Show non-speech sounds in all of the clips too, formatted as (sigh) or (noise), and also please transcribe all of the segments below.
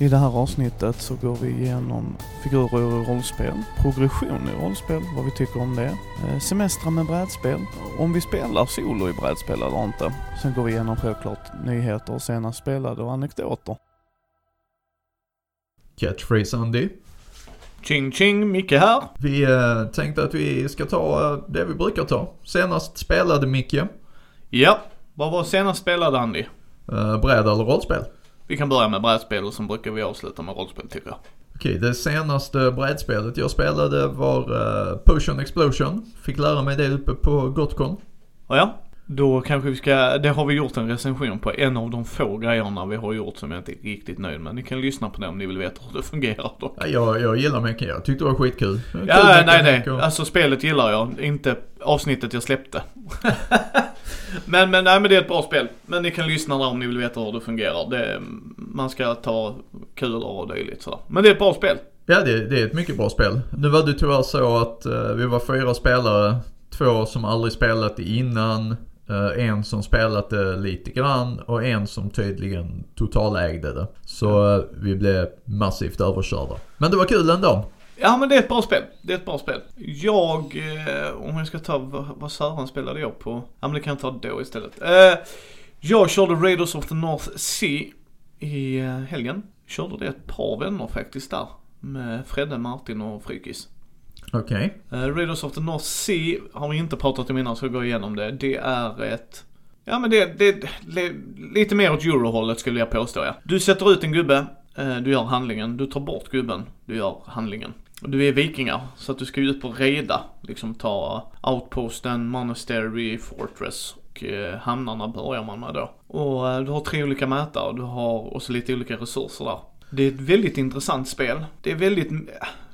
I det här avsnittet så går vi igenom figurer i rollspel, progression i rollspel, vad vi tycker om det, eh, semestrar med brädspel, om vi spelar solo i brädspel eller inte. Sen går vi igenom självklart nyheter, senast spelade och anekdoter. Catchphrase Andy. Ching ching, Micke här. Vi eh, tänkte att vi ska ta eh, det vi brukar ta. Senast spelade Micke. Ja, vad var senast spelade Andy? Eh, bräd eller rollspel? Vi kan börja med brädspel och sen brukar vi avsluta med rollspel tycker jag. Okej, det senaste brädspelet jag spelade var eh, Potion Explosion. Fick lära mig det uppe på Gotcon. Ja, då kanske vi ska, det har vi gjort en recension på. En av de få grejerna vi har gjort som jag inte är riktigt nöjd med. Ni kan lyssna på det om ni vill veta hur det fungerar. Ja, jag, jag gillar Mecka, jag tyckte det var skitkul. Kul Ja, nej mekanik nej. och- Alltså spelet gillar jag, inte avsnittet jag släppte. (laughs) men, men nej men det är ett bra spel. Men ni kan lyssna där om ni vill veta hur det fungerar. Det, man ska ta kulor och dylikt sådär. Men det är ett bra spel. Ja, det, det är ett mycket bra spel. Nu var det tyvärr så att eh, vi var fyra spelare. Två som aldrig spelat innan. Eh, en som spelat det lite grann och en som tydligen totalägde det. Så eh, vi blev massivt överkörda. Men det var kul ändå. Ja men det är ett bra spel. Det är ett bra spel. Jag, eh, om jag ska ta vad, Sören spelade jag på? Ja men det kan jag ta då istället. Jag körde Raiders of the North Sea i helgen. Körde det ett par vänner faktiskt där. Med Fredde, Martin och Frykis. Okej. Eh, Raiders of the North Sea har vi inte pratat om innan så jag går igenom det. Det är ett Ja men det, det, det lite mer åt eurohållet skulle jag påstå ja. Du sätter ut en gubbe, eh, du gör handlingen. Du tar bort gubben, du gör handlingen. Och du är vikingar, så att du ska ju ut på reda. Liksom ta outposten, monastery, fortress och eh, hamnarna börjar man med då. Och eh, du har tre olika mätare, du har också lite olika resurser där. Det är ett väldigt intressant spel. Det är väldigt eh,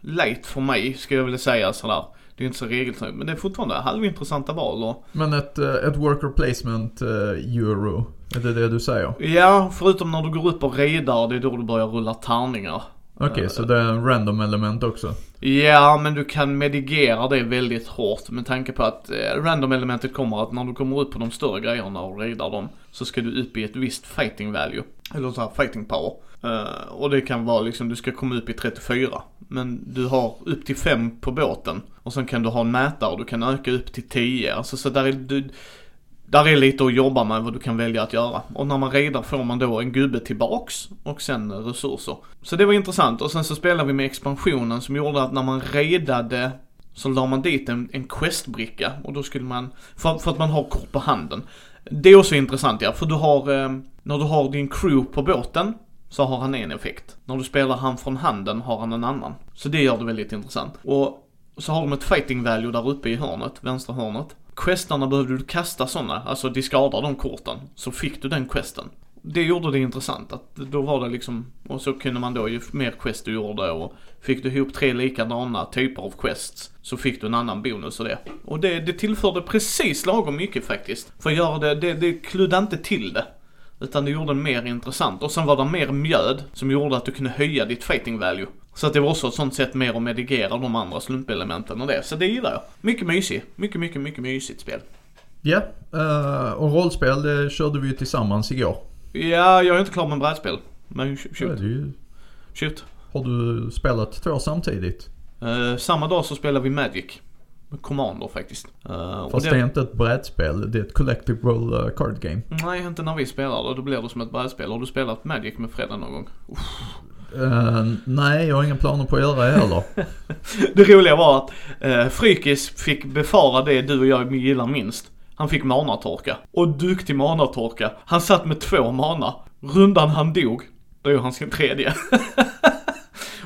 light för mig, skulle jag vilja säga sådär. Det är inte så regeltungt, men det är fortfarande halvintressanta val och Men ett, eh, ett worker placement eh, euro. Är det det du säger? Ja, förutom när du går upp och raidar, det är då du börjar rulla tärningar. Okej, så det är en random element också? Ja, men du kan medigera det väldigt hårt med tanke på att eh, random-elementet kommer att när du kommer upp på de större grejerna och raidar dem så ska du upp i ett visst fighting value. Eller så här fighting power. Uh, och det kan vara liksom, du ska komma upp i 34. Men du har upp till 5 på båten. Och sen kan du ha en mätare och du kan öka upp till 10. Alltså så där är du, där är lite att jobba med vad du kan välja att göra. Och när man redar får man då en gubbe tillbaks och sen resurser. Så det var intressant. Och sen så spelade vi med expansionen som gjorde att när man redade så la man dit en, en questbricka och då skulle man, för, för att man har kort på handen. Det är också intressant ja, för du har, eh, när du har din crew på båten så har han en effekt. När du spelar han från handen har han en annan. Så det gör det väldigt intressant. Och så har de ett fighting value där uppe i hörnet, vänstra hörnet. Questarna behövde du kasta sådana, alltså discarda de korten, så fick du den questen. Det gjorde det intressant, att då var det liksom, och så kunde man då ju mer quest du gjorde och fick du ihop tre likadana typer av quests så fick du en annan bonus och det. Och det, det tillförde precis lagom mycket faktiskt. För att göra det, det, det kluddade inte till det. Utan det gjorde det mer intressant. Och sen var det mer mjöd som gjorde att du kunde höja ditt fighting value. Så att det var också ett sånt sätt mer att medigera de andra slumpelementen och det. Så det gillar jag. Mycket mysigt. Mycket, mycket, mycket mysigt spel. Ja, eh, och rollspel det körde vi ju tillsammans igår. Ja, jag är inte klar med brädspel. Men är shoot. det ju. Shoot. Har du spelat två samtidigt? Eh, samma dag så spelar vi Magic. Commander faktiskt. Och Fast det är inte ett brädspel, det är ett collective roll eh, card game. Nej, inte när vi spelar det. Då blir det som ett brädspel. Har du spelat Magic med Fredda någon gång? Eh, nej, jag har inga planer på att göra det heller. (laughs) Det roliga var att eh, Frykis fick befara det du och jag gillar minst. Han fick manatorka. Och duktig manatorka. Han satt med två mana. Rundan han dog, då gjorde han sin tredje. (laughs)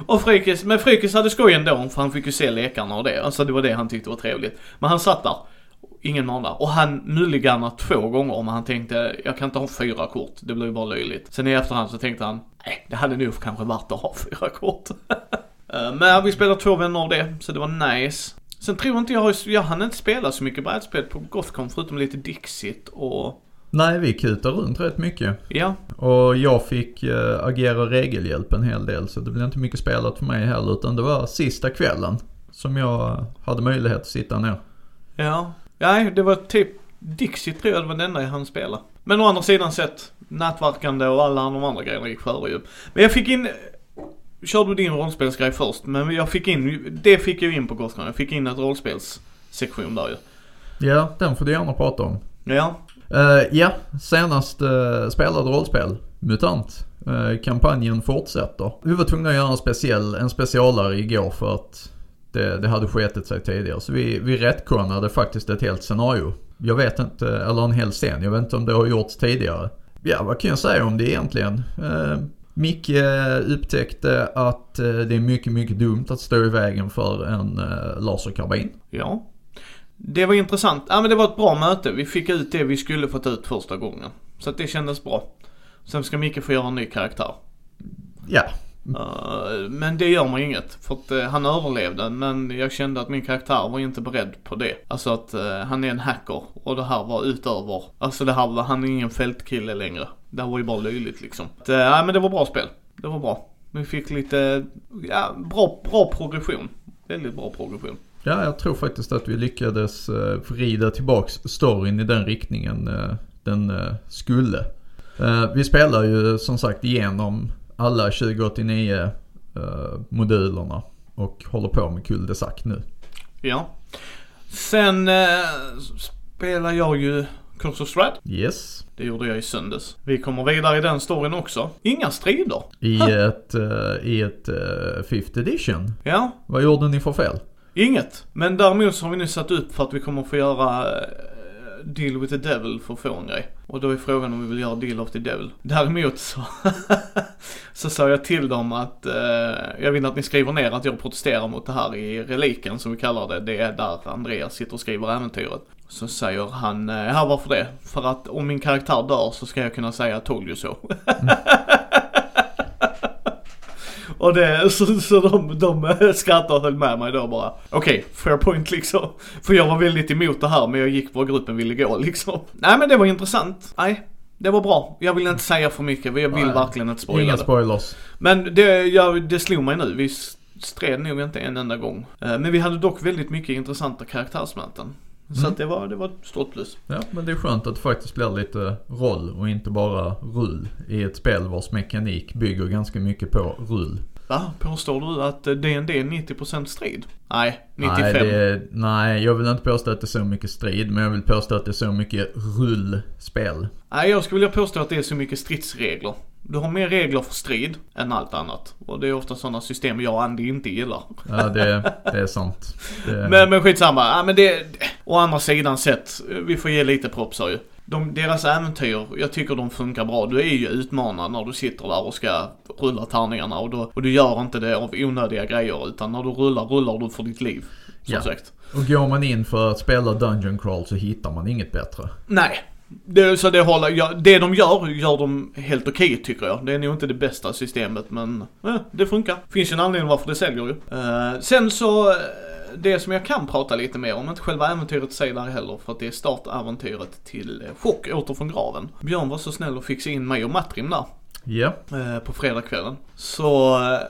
och Frykis, men Frykis hade skoj ändå för han fick ju se lekarna och det. Alltså det var det han tyckte var trevligt. Men han satt där. Ingen mana. Och han mulligarna två gånger men han tänkte, jag kan inte ha fyra kort. Det blir ju bara löjligt. Sen i efterhand så tänkte han, nej det hade nog kanske varit att ha fyra kort. (laughs) Eh, men vi spelade två vänner av det, så det var nice. Sen tror inte jag, har- jag hann inte spela så mycket brädspel på Gothcon förutom lite Dixit och nej, vi kutar runt rätt mycket. ja. Och jag fick eh, agera regelhjälp en hel del så det blev inte mycket spelat för mig heller utan det var sista kvällen som jag hade möjlighet att sitta ner. Ja. Nej, det var typ Dixit tror jag det var den enda jag hann spela. Men å andra sidan sett, nätverkande och alla de andra grejerna gick före ju. Men jag fick in, körde du din rollspelsgrej först, men jag fick in, det fick jag in på Gothcon. Jag fick in ett rollspelssektion där ju. Ja, den får du gärna prata om. Ja, Uh, ja, senast uh, spelade rollspel, MUTANT. Uh, kampanjen fortsätter. Vi var tvungna att göra en, speciell, en specialare igår för att det, det hade sketit sig tidigare. Så vi, vi retconade faktiskt ett helt scenario. Jag vet inte, eller en hel scen. Jag vet inte om det har gjorts tidigare. Ja, vad kan jag säga om det egentligen? Uh, Micke upptäckte att det är mycket, mycket dumt att stå i vägen för en uh, laserkarbin. ja. Det var intressant. Ja men det var ett bra möte. Vi fick ut det vi skulle fått ut första gången. Så att det kändes bra. Sen ska Micke få göra en ny karaktär. Ja, Uh, men det gör mig inget. För att uh, han överlevde men jag kände att min karaktär var inte beredd på det. Alltså att uh, han är en hacker och det här var utöver. Alltså det här var, han är ingen fältkille längre. Det här var ju bara löjligt liksom. Nej men det var bra spel. Det var bra. Vi fick lite, ja bra, bra progression. Väldigt bra progression. Ja, jag tror faktiskt att vi lyckades uh, vrida tillbaks storyn i den riktningen uh, den uh, skulle. Uh, vi spelar ju som sagt igenom alla 2089 modulerna och håller på med Cul de Sac nu. Ja. Sen spelar jag ju Curse of Strahd. Yes. Det gjorde jag i söndags. Vi kommer vidare i den storyn också. Inga strider. I ett, i ett fifth edition. Ja, Vad gjorde ni för fel? Inget. Men däremot så har vi nu satt upp för att vi kommer få göra eh, Deal with the Devil för att få en grej. Och då är frågan om vi vill göra Deal of the Devil. Däremot så, (laughs) så sa jag till dem att eh, jag vill att ni skriver ner att jag protesterar mot det här i reliken som vi kallar det. Det är där Andreas sitter och skriver äventyret. Så säger han, eh, här varför det? För att om min karaktär dör så ska jag kunna säga told you so. Och det, så, så de, de skrattade och höll med mig då bara. Okej, okay, fair point liksom. För jag var väldigt emot det här men jag gick var gruppen ville gå liksom. Nej men det var intressant. Nej, det var bra. Jag vill inte säga för mycket, jag vill Nej. verkligen inte spoila Inga spoilers. Men det, ja, det slog mig nu. Vi stred nog inte en enda gång. Eh, men vi hade dock väldigt mycket intressanta karaktärsmöten. Så Mm. att det var, det var ett stort plus. Ja, men det är skönt att det faktiskt blir lite roll och inte bara rull i ett spel vars mekanik bygger ganska mycket på rull. Va? Påstår du att D&D är 90% strid? Nej, 95. Nej, det, nej, jag vill inte påstå att det är så mycket strid, men jag vill påstå att det är så mycket rullspel. Nej, jag skulle vilja påstå att det är så mycket stridsregler. Du har mer regler för strid än allt annat. Och det är ofta sådana system jag och Andy inte gillar. Ja, det, det är sant. Det, Men, men skitsamma. Ja, men det, å andra sidan sett, vi får ge lite props här ju. De, deras äventyr, jag tycker de funkar bra. Du är ju utmanad när du sitter där och ska rulla tärningarna och, då, och du gör inte det av onödiga grejer utan när du rullar, rullar du för ditt liv. Som Ja. sagt. och går man in för att spela Dungeon Crawl så hittar man inget bättre. Nej. Det, så det håller, ja, det de gör, gör de helt okej tycker jag. Det är nog inte det bästa systemet men eh, det funkar. Finns ju en anledning varför det säljer ju. Eh, sen så, eh, det som jag kan prata lite mer om, inte själva äventyret i sig där heller, för att det är startäventyret till eh, Chock, åter från graven. Björn var så snäll och fixade in mig och Matrim där Ja, eh, på fredagskvällen. Så eh,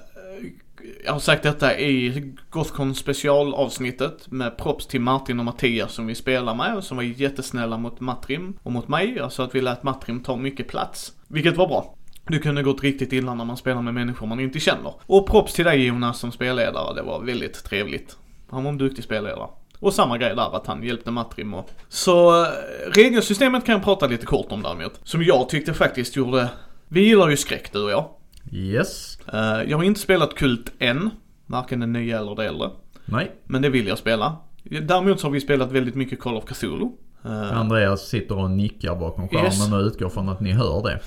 jag har sagt detta i Gothcon specialavsnittet med props till Martin och Mattias som vi spelar med och som var jättesnälla mot Matrim och mot mig. Alltså att vi lät Matrim ta mycket plats. Vilket var bra. Det kunde gått riktigt illa när man spelar med människor man inte känner. Och props till dig Jonas som spelledare, det var väldigt trevligt. Han var en duktig spelledare. Och samma grej där, att han hjälpte Matrim och... Så eh, regelsystemet kan jag prata lite kort om däremot. Som jag tyckte faktiskt gjorde... Vi gillar ju skräck du och jag yes, Eh, jag har inte spelat Kult än, varken den nya eller det äldre. nej. Men det vill jag spela. Däremot så har vi spelat väldigt mycket Call of Cthulhu. Eh, Andreas sitter och nickar bakom skärmen Yes. och utgår från att ni hör det.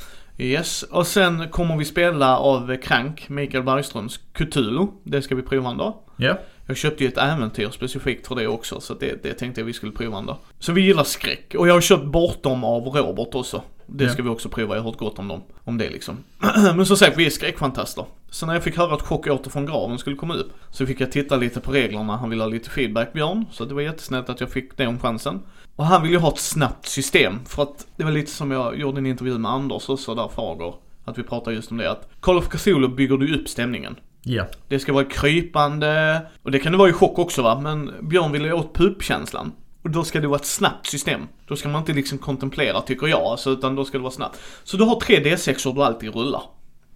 Yes, och sen kommer vi spela av Krank, Mikael Bergströms Cthulhu. Det ska vi prova en dag. Ja, Jag köpte ju ett äventyr specifikt för det också, så det, det tänkte jag vi skulle prova en dag. Så vi gillar skräck. Och jag har köpt Bortom av Robert också. Det ska vi också prova, jag har hört gott om dem. Om det liksom. (clears throat) Men som sagt, vi är skräckfantaster. Så när jag fick höra att Chock åter från graven skulle komma upp, så fick jag titta lite på reglerna. Han ville ha lite feedback, Björn. Så det var jättesnällt att jag fick det om chansen. Och han vill ju ha ett snabbt system. För att det var lite som jag gjorde en intervju med Anders också där Fager. Att vi pratade just om det att Call of Cthulhu bygger du upp stämningen. ja, Det ska vara krypande, och det kan det vara i chock också va, men Björn ville ju åt pupkänslan. Och då ska det vara ett snabbt system. Då ska man inte liksom kontemplera tycker jag, alltså, utan då ska det vara snabbt. Så du har tre D6 du alltid rullar.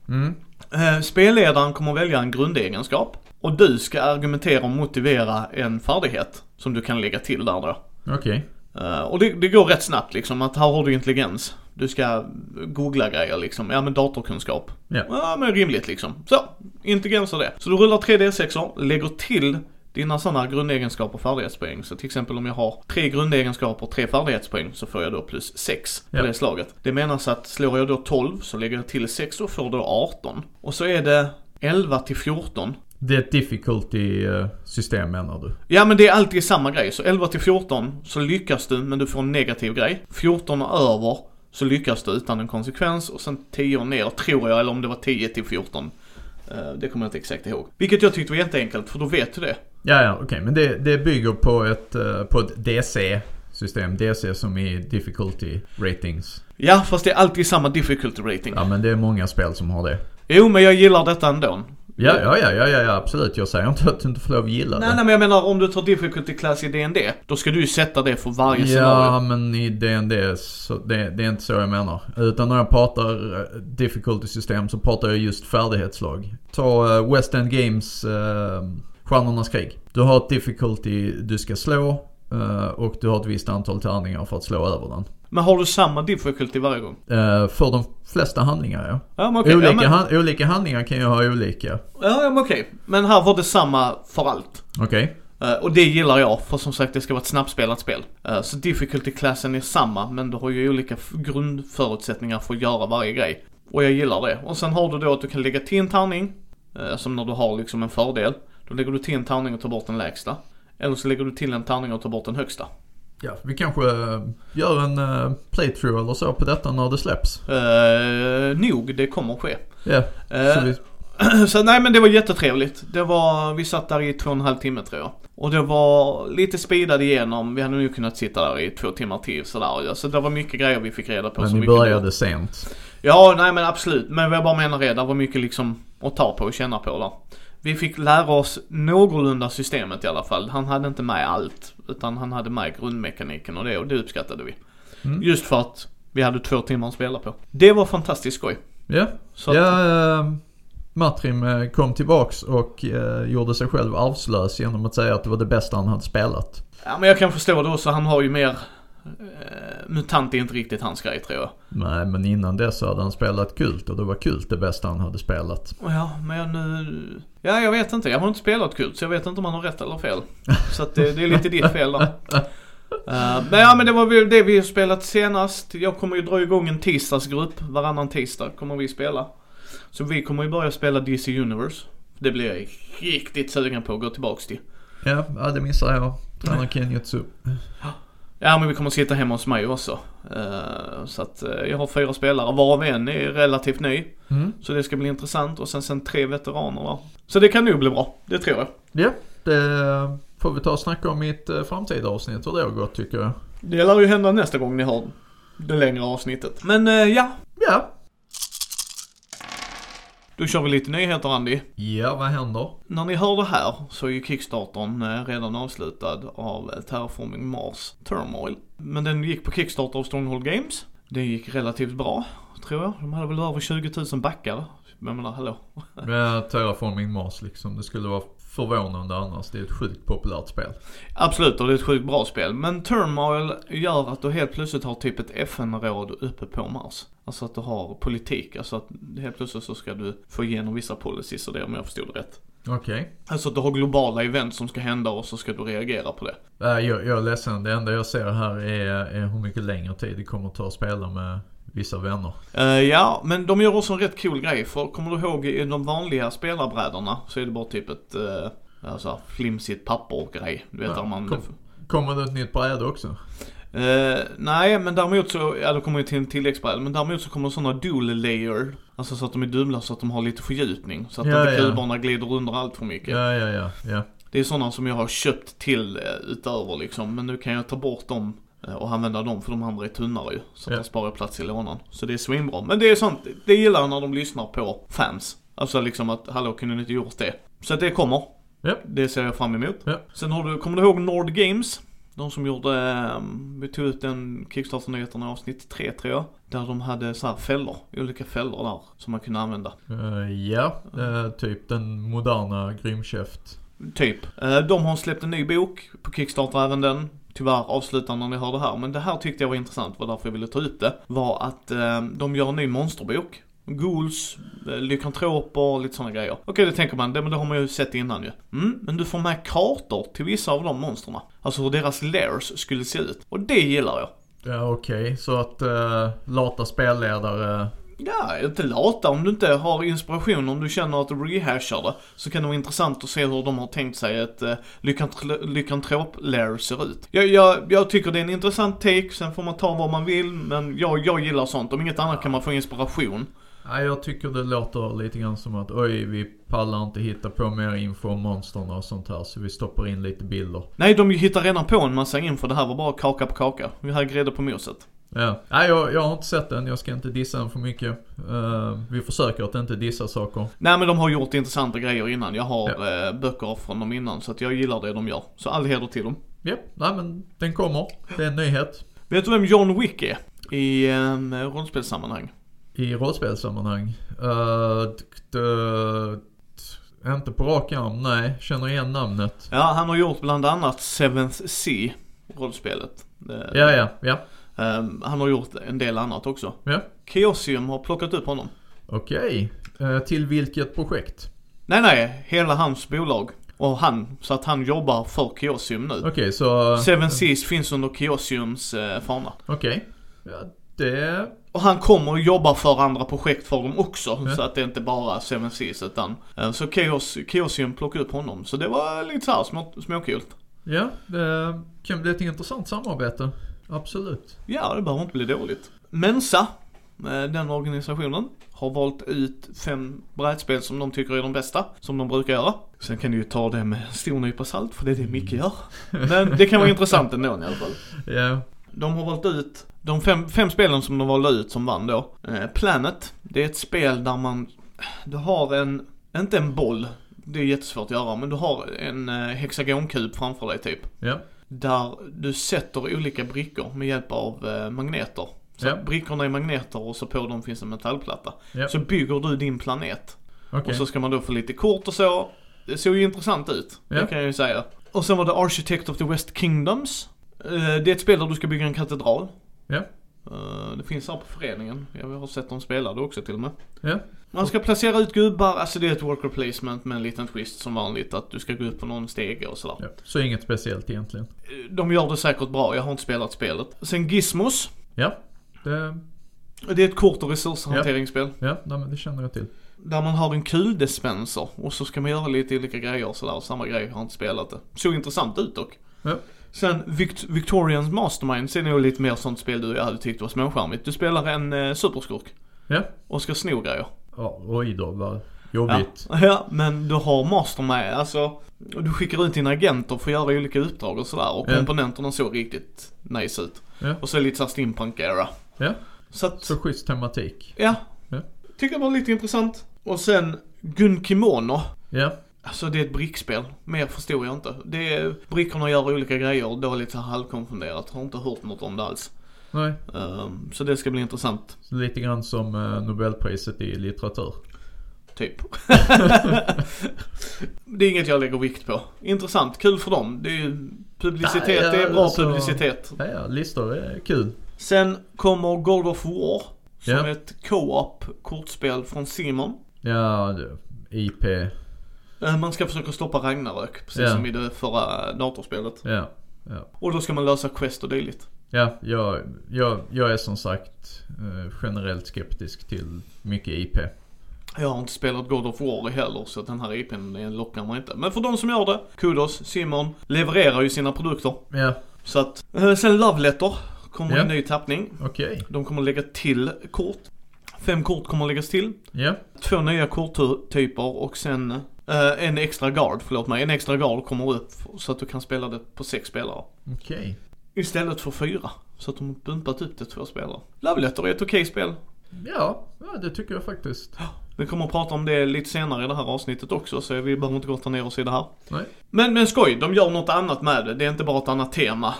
Mm. Eh, spelledaren kommer välja en grundegenskap. Och du ska argumentera och motivera en färdighet som du kan lägga till där då. Okej. Eh, och det, det går rätt snabbt liksom, att här har du intelligens. Du ska googla grejer liksom. Ja men datorkunskap. Ja. Ja men rimligt liksom. Så, intelligens och det. Så du rullar 3 D6 lägger till dina sådana grundegenskaper och färdighetspoäng. Så till exempel om jag har tre grundegenskaper och tre färdighetspoäng så får jag då plus 6 på Ja. det slaget. Det menas att slår jag då 12 så lägger jag till 6 och får då 18. Och så är det 11 till 14. Det är ett difficulty system menar du? Ja men det är alltid samma grej. Så 11 till 14 så lyckas du men du får en negativ grej. 14 och över så lyckas du utan en konsekvens och sen 10 och ner tror jag, eller om det var 10 till 14. Eh, Det kommer jag inte exakt ihåg. Vilket jag tyckte var jätteenkelt för då vet du det. Ja, ja, okej. Men det, det bygger på ett, eh, på ett DC-system. DC som i difficulty ratings. Ja fast det är alltid samma difficulty rating. Ja, men det är många spel som har det. Jo men jag gillar detta ändå. Ja, ja, ja, ja, ja, ja absolut. Jag säger inte att du inte får lov att gilla Nej det. nej men jag menar om du tar difficulty class i DND då ska du ju sätta det för varje Ja, scenario. men i DND så det, det är inte så jag menar. Utan när jag pratar eh, difficulty system så pratar jag just färdighetslag. Ta uh, West End Games uh, Stjärnornas krig. Du har ett difficulty du ska slå eh, och du har ett visst antal tärningar för att slå över den. Men har du samma difficulty varje gång? Eh, för de flesta handlingar ja. Ja okej. olika, ja, men, han, olika handlingar kan ju ha olika. ja, ja men okej. Men här var det samma för allt. Okej? Eh, och det gillar jag, för som sagt det ska vara ett snabbspelat spel. Eh, så difficulty-klassen är samma, men du har ju olika grundförutsättningar för att göra varje grej. Och jag gillar det. Och sen har du då att du kan lägga till en tärning, som när du har liksom en fördel. Då lägger du till en tärning och tar bort den lägsta. Eller så lägger du till en tärning och tar bort den högsta. Ja, vi kanske eh, gör en uh, playthrough eller så på detta när det släpps. Uh, nog, det kommer ske. Ja, Eh, så vi, (clears throat) Så nej men det var jättetrevligt. Det var, vi satt där i två och en halv timme tror jag. Och det var lite speedad igenom, vi hade nog kunnat sitta där i två timmar till sådär. Så det var mycket grejer vi fick reda på. men ni började sent. Ja, nej men absolut. Men vad jag bara menar är, det var mycket liksom att ta på och känna på där. Vi fick lära oss någorlunda systemet i alla fall. Han hade inte med allt. Utan han hade med grundmekaniken och det och det uppskattade vi. Mm. Just för att vi hade två timmar att spela på. Det var fantastiskt skoj. Ja, Så att, ja uh, Matrim eh, kom tillbaks och eh, gjorde sig själv arvslös genom att säga att det var det bästa han hade spelat. ja men jag kan förstå det också. Han har ju mer... Eh, mutant är inte riktigt hans grej tror jag. Nej, men innan dess så hade han spelat Kult och det var Kult det bästa han hade spelat. Ja, men nu... Ja, jag vet inte. Jag har inte spelat Kult så jag vet inte om han har rätt eller fel. (laughs) Så att det, det är lite ditt fel där. Eh, men ja, men det var väl det vi har spelat senast. Jag kommer ju dra igång en tisdagsgrupp. Varannan tisdag kommer vi spela. Så vi kommer ju börja spela DC Universe. Det blir jag riktigt sugen på att gå tillbaks till. Ja, ja det missar jag. Tränar Kenjutsu. Ja, men vi kommer sitta hemma hos mig också. Eh, så att eh, jag har fyra spelare, varav en är relativt ny. Mm. Så det ska bli intressant. Och sen, sen tre veteraner va. Så det kan nog bli bra. Det tror jag. Ja, det får vi ta och snacka om i ett eh, framtida avsnitt hur det har gått tycker jag. Det lär ju hända nästa gång ni har det längre avsnittet. Men ja, Ja. Då kör vi lite nyheter Andy. Ja, vad händer? När ni hör det här så är ju Kickstartern eh, redan avslutad av Terraforming Mars Turmoil. Men den gick på Kickstarter av Stronghold Games. Det gick relativt bra, tror jag. De hade väl över 20 000 backar. Jag menar, hallå. (laughs) Ja, Terraforming Mars liksom. Det skulle vara förvånande annars. Det är ett sjukt populärt spel. Absolut, och det är ett sjukt bra spel. Men Turmoil gör att du helt plötsligt har typ ett FN-råd uppe på Mars. Alltså att du har politik, alltså att helt plötsligt så ska du få igenom vissa policies och det om jag förstod det rätt. Okej. Alltså att du har globala event som ska hända och så ska du reagera på det. Okay. Jag, jag är ledsen. Det enda jag ser här är, är hur mycket längre tid det kommer att ta att spela med vissa vänner. Eh, ja, men de gör också en rätt cool grej för kommer du ihåg i de vanliga spelarbrädorna så är det bara typ ett uh, alltså, flimsigt papper-grej. Du vet Ja, där man... kom. Kommer det ett nytt bräde också? Eh, nej, men däremot så, ja det kommer ju till en tilläggsbräda, men däremot så kommer sådana dual layer, alltså så att de är dubbla så att de har lite fördjupning. Så att Ja, inte ja. kuberna glider under allt för mycket. Ja, ja, ja. ja. Det är sådana som jag har köpt till eh, utöver liksom, men nu kan jag ta bort dem eh, och använda dem för de andra är tunnare ju. Så att Ja. jag sparar plats i lådan. Så det är svinbra. Men det är sånt, det gillar jag när de lyssnar på fans. Alltså liksom att, hallå kunde ni inte gjort det? Så att det kommer. Ja. Det ser jag fram emot. Ja. Sen har du, kommer du ihåg Nord Games? De som gjorde, eh, vi tog ut den Kickstarter-nyheten i avsnitt 3 tror jag. Där de hade så här fällor, olika fällor där som man kunde använda. Eh, ja, eh, typ den moderna Grymkäft. Typ. Eh, de har släppt en ny bok på Kickstarter även den. Tyvärr avslutar när ni hör det här, men det här tyckte jag var intressant, var därför jag ville ta upp det. Var att eh, de gör en ny monsterbok. Ghouls, eh, lykantroper, lite sådana grejer. Okej, det tänker man, det, men det har man ju sett innan ju. Mm, men du får med kartor till vissa av de monsterna. Alltså hur deras lairs skulle se ut. Och det gillar jag. Ja okej, så att eh, lata spelledare Ja, inte lata om du inte har inspiration, om du känner att du rehashar det. Så kan det vara intressant att se hur de har tänkt sig att uh, lykantrop-lair ser ut. Jag, jag, jag tycker det är en intressant take, sen får man ta vad man vill, men jag, jag gillar sånt. Om inget annat kan man få inspiration. Nej, jag tycker det låter lite grann som att oj, vi pallar inte hitta på mer info om monstren och sånt här så vi stoppar in lite bilder. Nej, de hittar redan på en massa info. Det här var bara kaka på kaka. Vi har grädde på moset. Ja, nej jag, jag har inte sett den, jag ska inte dissa den för mycket. Uh, vi försöker att inte dissa saker. Nej men de har gjort intressanta grejer innan. Jag har ja. uh, böcker från dem innan så att jag gillar det de gör. Så all heder till dem. Ja, nej men den kommer. Det är en nyhet. Vet du vem John Wick är? I um, rollspelssammanhang? I rollspelssammanhang? Uh, inte på rak arm, nej. Känner igen namnet. Ja, han har gjort bland annat Seventh Sea, rollspelet. Ja, ja, ja. Um, han har gjort en del annat också. Ja. Chaosium har plockat upp honom. Okej. Okay. Uh, till vilket projekt? Nej, nej. Hela hans bolag. Och han, så att han jobbar för Chaosium nu. Okej, okay, så... Seven Seas finns under Chaosiums uh, fana. Okej. Okay. Ja, det... Och han kommer att jobba för andra projekt för dem också. Ja. Så att det inte bara är Seven Seas utan. Uh, så Chaos, Chaosium plockade upp honom. Så det var lite såhär små. Ja, det kan bli ett intressant samarbete. Absolut. Ja, det behöver inte bli dåligt. Mensa, eh, den organisationen, har valt ut fem brädspel som de tycker är de bästa, som de brukar göra. Sen kan du ju ta det med stor nypa salt, för det är det Micke gör. (laughs) Men det kan vara intressant ändå i alla fall. Ja. De har valt ut, de fem, fem spelen som de valde ut som vann då. Eh, Planet, det är ett spel där man, du har en, inte en boll, det är jättesvårt att göra, men du har en eh, hexagonkub framför dig typ. Ja. Där du sätter olika brickor med hjälp av eh, magneter. Så ja. brickorna är magneter och så på dem finns en metallplatta. Ja. Så bygger du din planet. Okay. Och så ska man då få lite kort och så. Det såg ju intressant ut. Det kan jag ju säga. Och sen var det Architect of the West Kingdoms. Eh, det är ett spel där du ska bygga en katedral. Ja. Eh, det finns här på föreningen. Jag har sett dem spela det också till och med. Ja. Man ska placera ut gubbar, alltså det är ett worker placement med en liten twist som vanligt. Att du ska gå upp på någon stege och sådär. Ja. Så inget speciellt egentligen. Eh, de gör det säkert bra, jag har inte spelat spelet. Sen Gizmos. Ja. Det... Det är ett kort och resurshanteringsspel. Ja, ja det känner jag till. Där man har en kuldispenser och så ska man göra lite olika grejer och sådär. Samma grej, jag har inte spelat det. Såg intressant ut dock. Ja. Sen Vict Victorians Mastermind ser nog lite mer sånt spel du jag hade tyckt var småskärmigt. Du spelar en eh, superskurk. Ja. Och ska sno grejer. Ja, oj då vad jobbigt. Ja, ja, men du har Mastermind, alltså. Du skickar ut dina agenter för att göra olika uppdrag och sådär. Och ja. komponenterna såg riktigt nice ut. Ja. Och så lite såhär steampunk-era. Ja. Så att, Så schysst tematik. Ja. ja. Tycker det var lite intressant. Och sen Gun Kimono. Ja. Alltså det är ett brickspel. Mer förstod jag inte. Det är, brickorna gör olika grejer. Så halvkonfunderat. Har inte hört något om det alls. Nej. Um, så det ska bli intressant. Lite grann som uh, Nobelpriset i litteratur. Typ. (laughs) det är inget jag lägger vikt på. Intressant, kul för dem. Det är ju publicitet, Nej, ja, det är bra alltså, publicitet. Ja, ja, listor är kul. Sen kommer God of War. Som ja. ett co-op kortspel från Simon. Ja, IP. Eh, man ska försöka stoppa Ragnarök, precis ja. som i det förra datorspelet. Ja, ja. Och då ska man lösa quest och dylikt. Ja, jag, jag, jag är som sagt eh, generellt skeptisk till mycket IP. Jag har inte spelat God of War heller så den här IPn lockar mig inte. Men för de som gör det, kudos. Simon levererar ju sina produkter. Ja. Så att, eh, sen Love Letter kommer ja. en ny tappning. Okej. Okay. De kommer lägga till kort. Fem kort kommer läggas till. Ja. Två nya korttyper och sen Uh, en extra guard, förlåt mig. En extra guard kommer upp så att du kan spela det på sex spelare. Okej. Okay. Istället för fyra. Så att de har bumpat upp det två spelare. Love Letter är ett okej okay spel. Ja, ja, det tycker jag faktiskt. Vi kommer att prata om det lite senare i det här avsnittet också, så vi behöver inte grotta ner oss i det här. Nej. Men, men skoj, de gör något annat med det. Det är inte bara ett annat tema.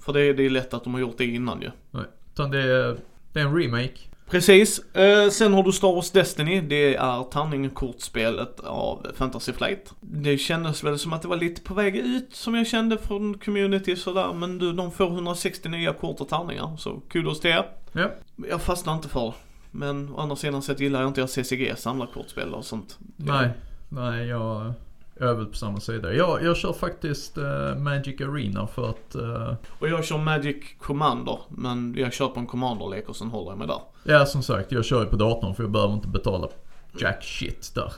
För det, är- det är lätt att de har gjort det innan ju. Nej. Utan det är, det är en remake. Precis. Eh, sen har du Star Wars Destiny. Det är tärningkortspelet av Fantasy Flight. Det kändes väl som att det var lite på väg ut som jag kände från community sådär. Men du, de får 160 nya kort och tärningar. Så kudos till er. Ja. Jag fastnar inte för det. Men å andra sidan sett gillar jag inte att CCG samlar kortspel och sånt. Nej, nej jag, jag är väl på samma sida. Jag, jag kör faktiskt eh, Magic Arena för att, eh, Och jag kör Magic Commander. Men jag kör på en Commander-lek och sen håller jag mig där. ja som sagt jag kör ju på datorn för jag behöver inte betala jack shit där.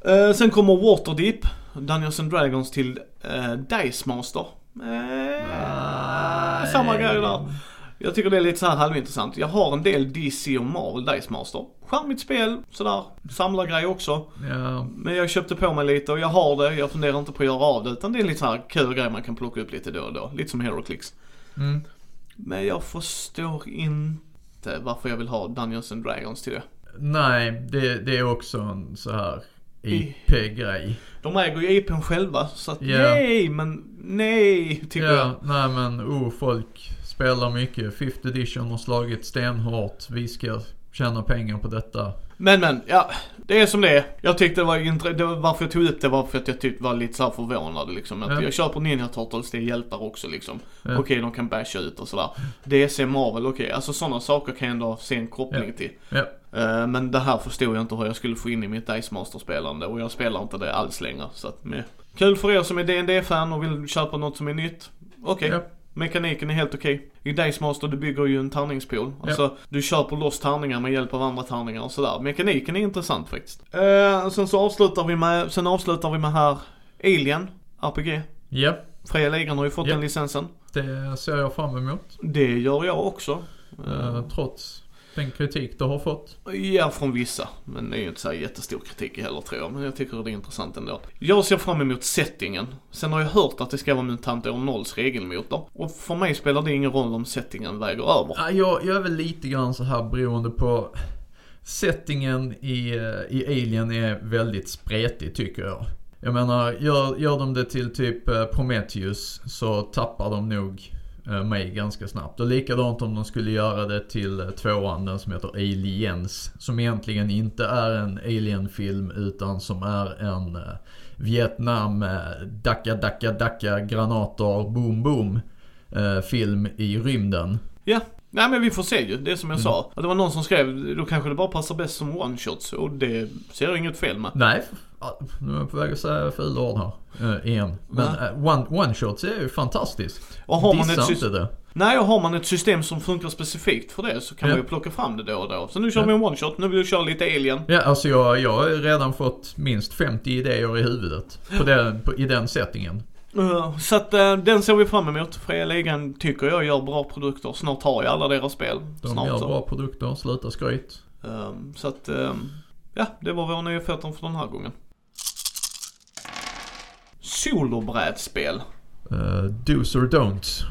Eh, sen kommer Waterdeep, Dungeons and Dragons till uh, Dice Master. Eh, samma grej där. Jag tycker det är lite så här halvintressant. Jag har en del DC och Marvel Dice Master. Charmigt spel, sådär. Samlargrej också. Ja, Men jag köpte på mig lite och jag har det. Jag funderar inte på att göra av det. Utan det är lite så här kul grej man kan plocka upp lite då och då. Lite som HeroClix. mm, Men jag förstår inte varför jag vill ha Dungeons and Dragons till det. nej det, det är också en så här IP-grej. De äger ju IPn själva så att Ja. nej, men nej tycker jag. Ja, nej men oh folk spelar mycket. Fifth edition har slagit stenhårt. Vi ska tjäna pengar på detta. Men men, ja. Det är som det är. Jag tyckte det var intressant. Varför jag tog upp det var för att jag tyckte var lite så förvånad liksom. Att Ja. Jag köper Ninja Turtles, det är hjältar också liksom. Ja. Okej, de kan basha ut och sådär. DC Marvel, okej. Alltså sådana saker kan jag ändå se en koppling till. Ja, Eh, men det här förstod jag inte hur jag skulle få in i mitt Dice Master-spelande och jag spelar inte det alls längre. Så att. Kul för er som är dd fan och vill köpa något som är nytt. Okej. ja, Mekaniken är helt okej. I Dice Master du bygger ju en tärningspool. Alltså du köper loss tärningar med hjälp av andra tärningar och sådär. Mekaniken är intressant faktiskt. Eh, sen så avslutar vi med, sen avslutar vi med här Alien, RPG. ja. Fria Ligan har ju fått Ja. den licensen. Det ser jag fram emot. Det gör jag också. Eh, trots den kritik du har fått. Ja, från vissa. Men det är ju inte så här jättestor kritik heller tror jag. Men jag tycker det är intressant ändå. Jag ser fram emot settingen. Sen har jag hört att det ska vara MUTANT år 0s regelmotor. Och för mig spelar det ingen roll om settingen väger över. Ja, jag, jag är väl lite grann så här beroende på settingen i, eh, i Alien är väldigt spretig tycker jag. Jag menar, gör, gör de det till typ eh, Prometheus så tappar de nog mig ganska snabbt. Och likadant om de skulle göra det till eh, tvåan, den som heter Aliens. Som egentligen inte är en Alien-film utan som är en eh, Vietnam, eh, dacka, dacka, dacka, granater, boom, boom. Eh, film i rymden. Ja. Nej men vi får se ju, det är som jag Mm. sa. Att det var någon som skrev, då kanske det bara passar bäst som one-shots. Och det ser jag inget fel med. Nej, nu är jag på väg att säga fula ord här. eh, igen. Men uh, one, one shots är ju fantastiskt. Och har man Dissa ett inte system, det. nej och har man ett system som funkar specifikt för det så kan Ja. man ju plocka fram det då och då. Så nu kör Ja. vi en one-shot, nu vill jag köra lite Alien. Ja, alltså jag, jag har redan fått minst 50 idéer i huvudet. På den, på, I den settingen. Uh, så att uh, den ser vi fram emot. Fria Ligan tycker jag gör bra produkter. Snart har jag alla deras spel. De Snart gör så. bra produkter, sluta skryt. Um, så att, um, ja, det var vår nyheter för den här gången. Solobrädspel. Uh, do's or don'ts.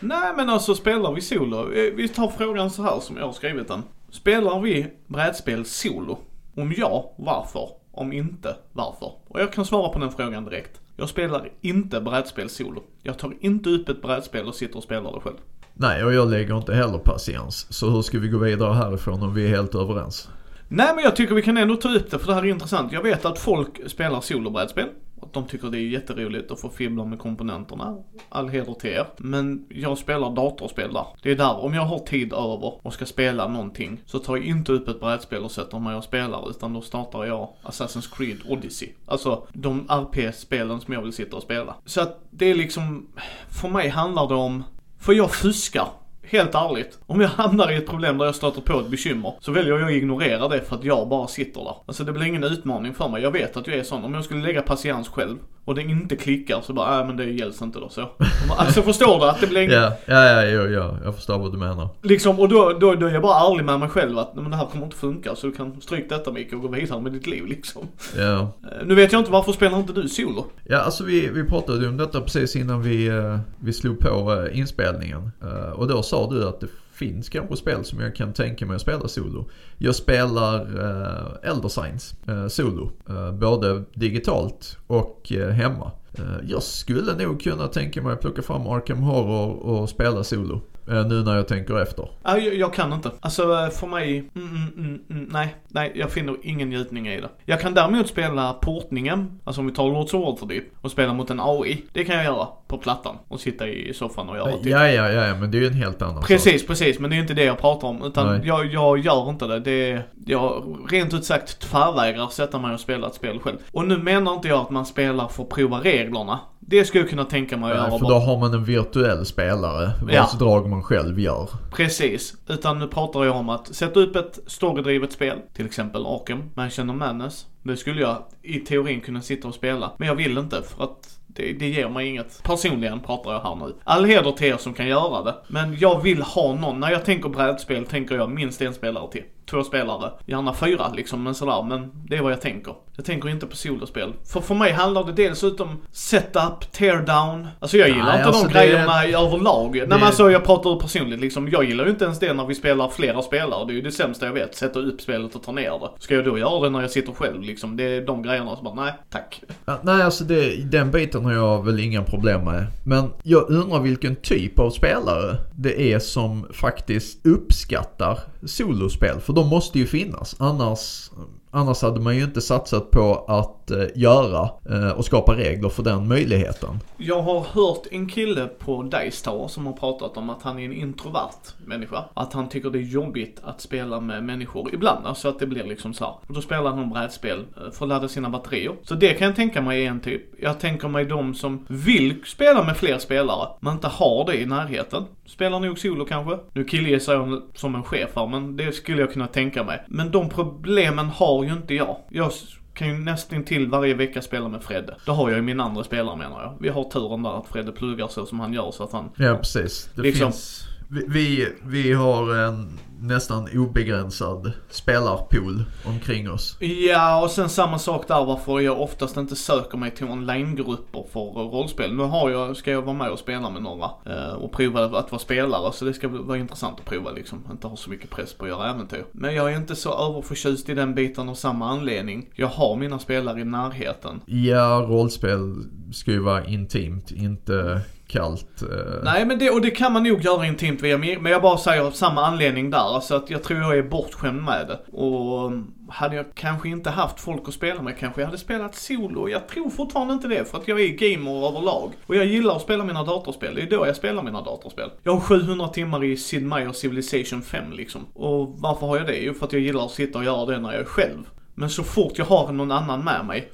Nej men alltså spelar vi solo? Eh, Vi tar frågan så här som jag har skrivit den. Spelar vi brädspel solo? Om ja, varför? Om inte, varför? Och jag kan svara på den frågan direkt. Jag spelar inte brädspel solo. Jag tar inte upp ett brädspel och sitter och spelar det själv. Nej, och jag lägger inte heller patiens. Så hur ska vi gå vidare härifrån om vi är helt överens? Nej men jag tycker vi kan ändå ta upp det för det här är intressant. Jag vet att folk spelar solobrädspel. Och de tycker det är jätteroligt att få fibbla med komponenterna. All heder till er. Men jag spelar datorspel där. Det är där, om jag har tid över och ska spela någonting så tar jag inte upp ett brädspel och sätter mig och spelar utan då startar jag Assassin's Creed Odyssey. Alltså de RP-spelen som jag vill sitta och spela. Så att det är liksom, för mig handlar det om, för jag fuskar. Helt ärligt. Om jag hamnar i ett problem där jag stöter på ett bekymmer så väljer jag att ignorera det för att jag bara sitter där. Alltså det blir ingen utmaning för mig. Jag vet att jag är sån. Om jag skulle lägga patiens själv och det inte klickar så bara, nej men det gälls inte då så. (laughs) Alltså förstår du att det blir ingen, Ja, ja, ja, ja, ja, jag förstår vad du menar. liksom och då, då, då är jag bara ärlig med mig själv att men det här kommer inte funka så du kan stryka detta Micke och gå vidare med ditt liv liksom. Ja. Eh, Nu vet jag inte varför spelar inte du solo? Ja, alltså vi, vi pratade om detta precis innan vi, eh, vi slog på eh, inspelningen. Och då sa du att det finns kanske spel som jag kan tänka mig att spela solo. Jag spelar eh, Elder Signs eh, solo. Eh, både digitalt och eh, hemma. Eh, jag skulle nog kunna tänka mig att plocka fram Arkham Horror och spela solo. Eh, nu när jag tänker efter. Ja, jag, jag kan inte. Alltså eh, för mig, mm, mm, mm, mm, nej. Nej, jag finner ingen njutning i det. Jag kan däremot spela portningen, alltså om vi tar Lords of Waterdeep, och spela mot en AI. Det kan jag göra på plattan och sitta i soffan och göra det. ja, ja, ja, men det är ju en helt annan sak. Precis, precis. Men det är inte det jag pratar om. Utan jag, jag gör inte det. det är, jag rent ut sagt tvärvägrar sätta mig och spela ett spel själv. Och nu menar inte jag att man spelar för att prova reglerna. Det skulle jag kunna tänka mig att göra. för bara. då har man en virtuell spelare vars Ja. drag man själv gör. Precis. Utan nu pratar jag om att sätta upp ett storydrivet spel. Till exempel Arkham, Mansion of Madness. Det skulle jag i teorin kunna sitta och spela. Men jag vill inte för att det, det ger mig inget. Personligen pratar jag här nu. All heder till er som kan göra det. Men jag vill ha någon. När jag tänker brädspel tänker jag minst en spelare till. Två spelare. Gärna fyra liksom, men sådär. Men det är vad jag tänker. Jag tänker inte på solospel. För för mig handlar det dels om setup, teardown. Alltså jag gillar Nej, inte alltså de det- grejerna i överlag. Nej men alltså jag pratar personligt liksom. Jag gillar ju inte ens det när vi spelar flera spelare. Det är ju det sämsta jag vet. Sätta upp spelet och ta ner det. Ska jag då göra det när jag sitter själv liksom? Det är de grejerna som bara, nej tack. Ja, Nej, alltså det, den biten har jag väl inga problem med. Men jag undrar vilken typ av spelare det är som faktiskt uppskattar solospel. För de måste ju finnas. Annars, annars hade man ju inte satsat på att Eh, göra eh, och skapa regler för den möjligheten. Jag har hört en kille på Dice Tower som har pratat om att han är en introvert människa. Att han tycker det är jobbigt att spela med människor ibland, alltså att det blir liksom så här. Och då spelar han brädspel eh, för att ladda sina batterier. Så det kan jag tänka mig är en typ. Jag tänker mig de som vill spela med fler spelare, men inte har det i närheten. Spelar nog solo kanske. Nu killgissar jag som en chef här, men det skulle jag kunna tänka mig. Men de problemen har ju inte jag. Jag kan ju nästan till varje vecka spela med Fredde. Det har jag ju min andra spelare menar jag. Vi har turen där att Fredde pluggar så som han gör så att han... Ja, precis. Det Liksom. finns... Vi, vi, har en nästan obegränsad spelarpool omkring oss. Ja, och sen samma sak där varför jag oftast inte söker mig till onlinegrupper för rollspel. Nu har jag, ska jag vara med och spela med några eh, och prova att vara spelare så det ska vara intressant att prova liksom. Inte ha så mycket press på att göra äventyr. Men jag är inte så överförtjust i den biten av samma anledning. Jag har mina spelare i närheten. Ja, rollspel ska ju vara intimt, inte kallt. Eh. Nej men det, och det kan man nog göra intimt via men jag bara säger av samma anledning där. Alltså att jag tror jag är bortskämd med det. Och mm, hade jag kanske inte haft folk att spela med kanske jag hade spelat solo. Jag tror fortfarande inte det för att jag är gamer överlag. Och jag gillar att spela mina datorspel. Det är då jag spelar mina datorspel. Jag har 700 timmar i Sid Meier Civilization 5 liksom. Och varför har jag det? Jo för att jag gillar att sitta och göra det när jag är själv. Men så fort jag har någon annan med mig,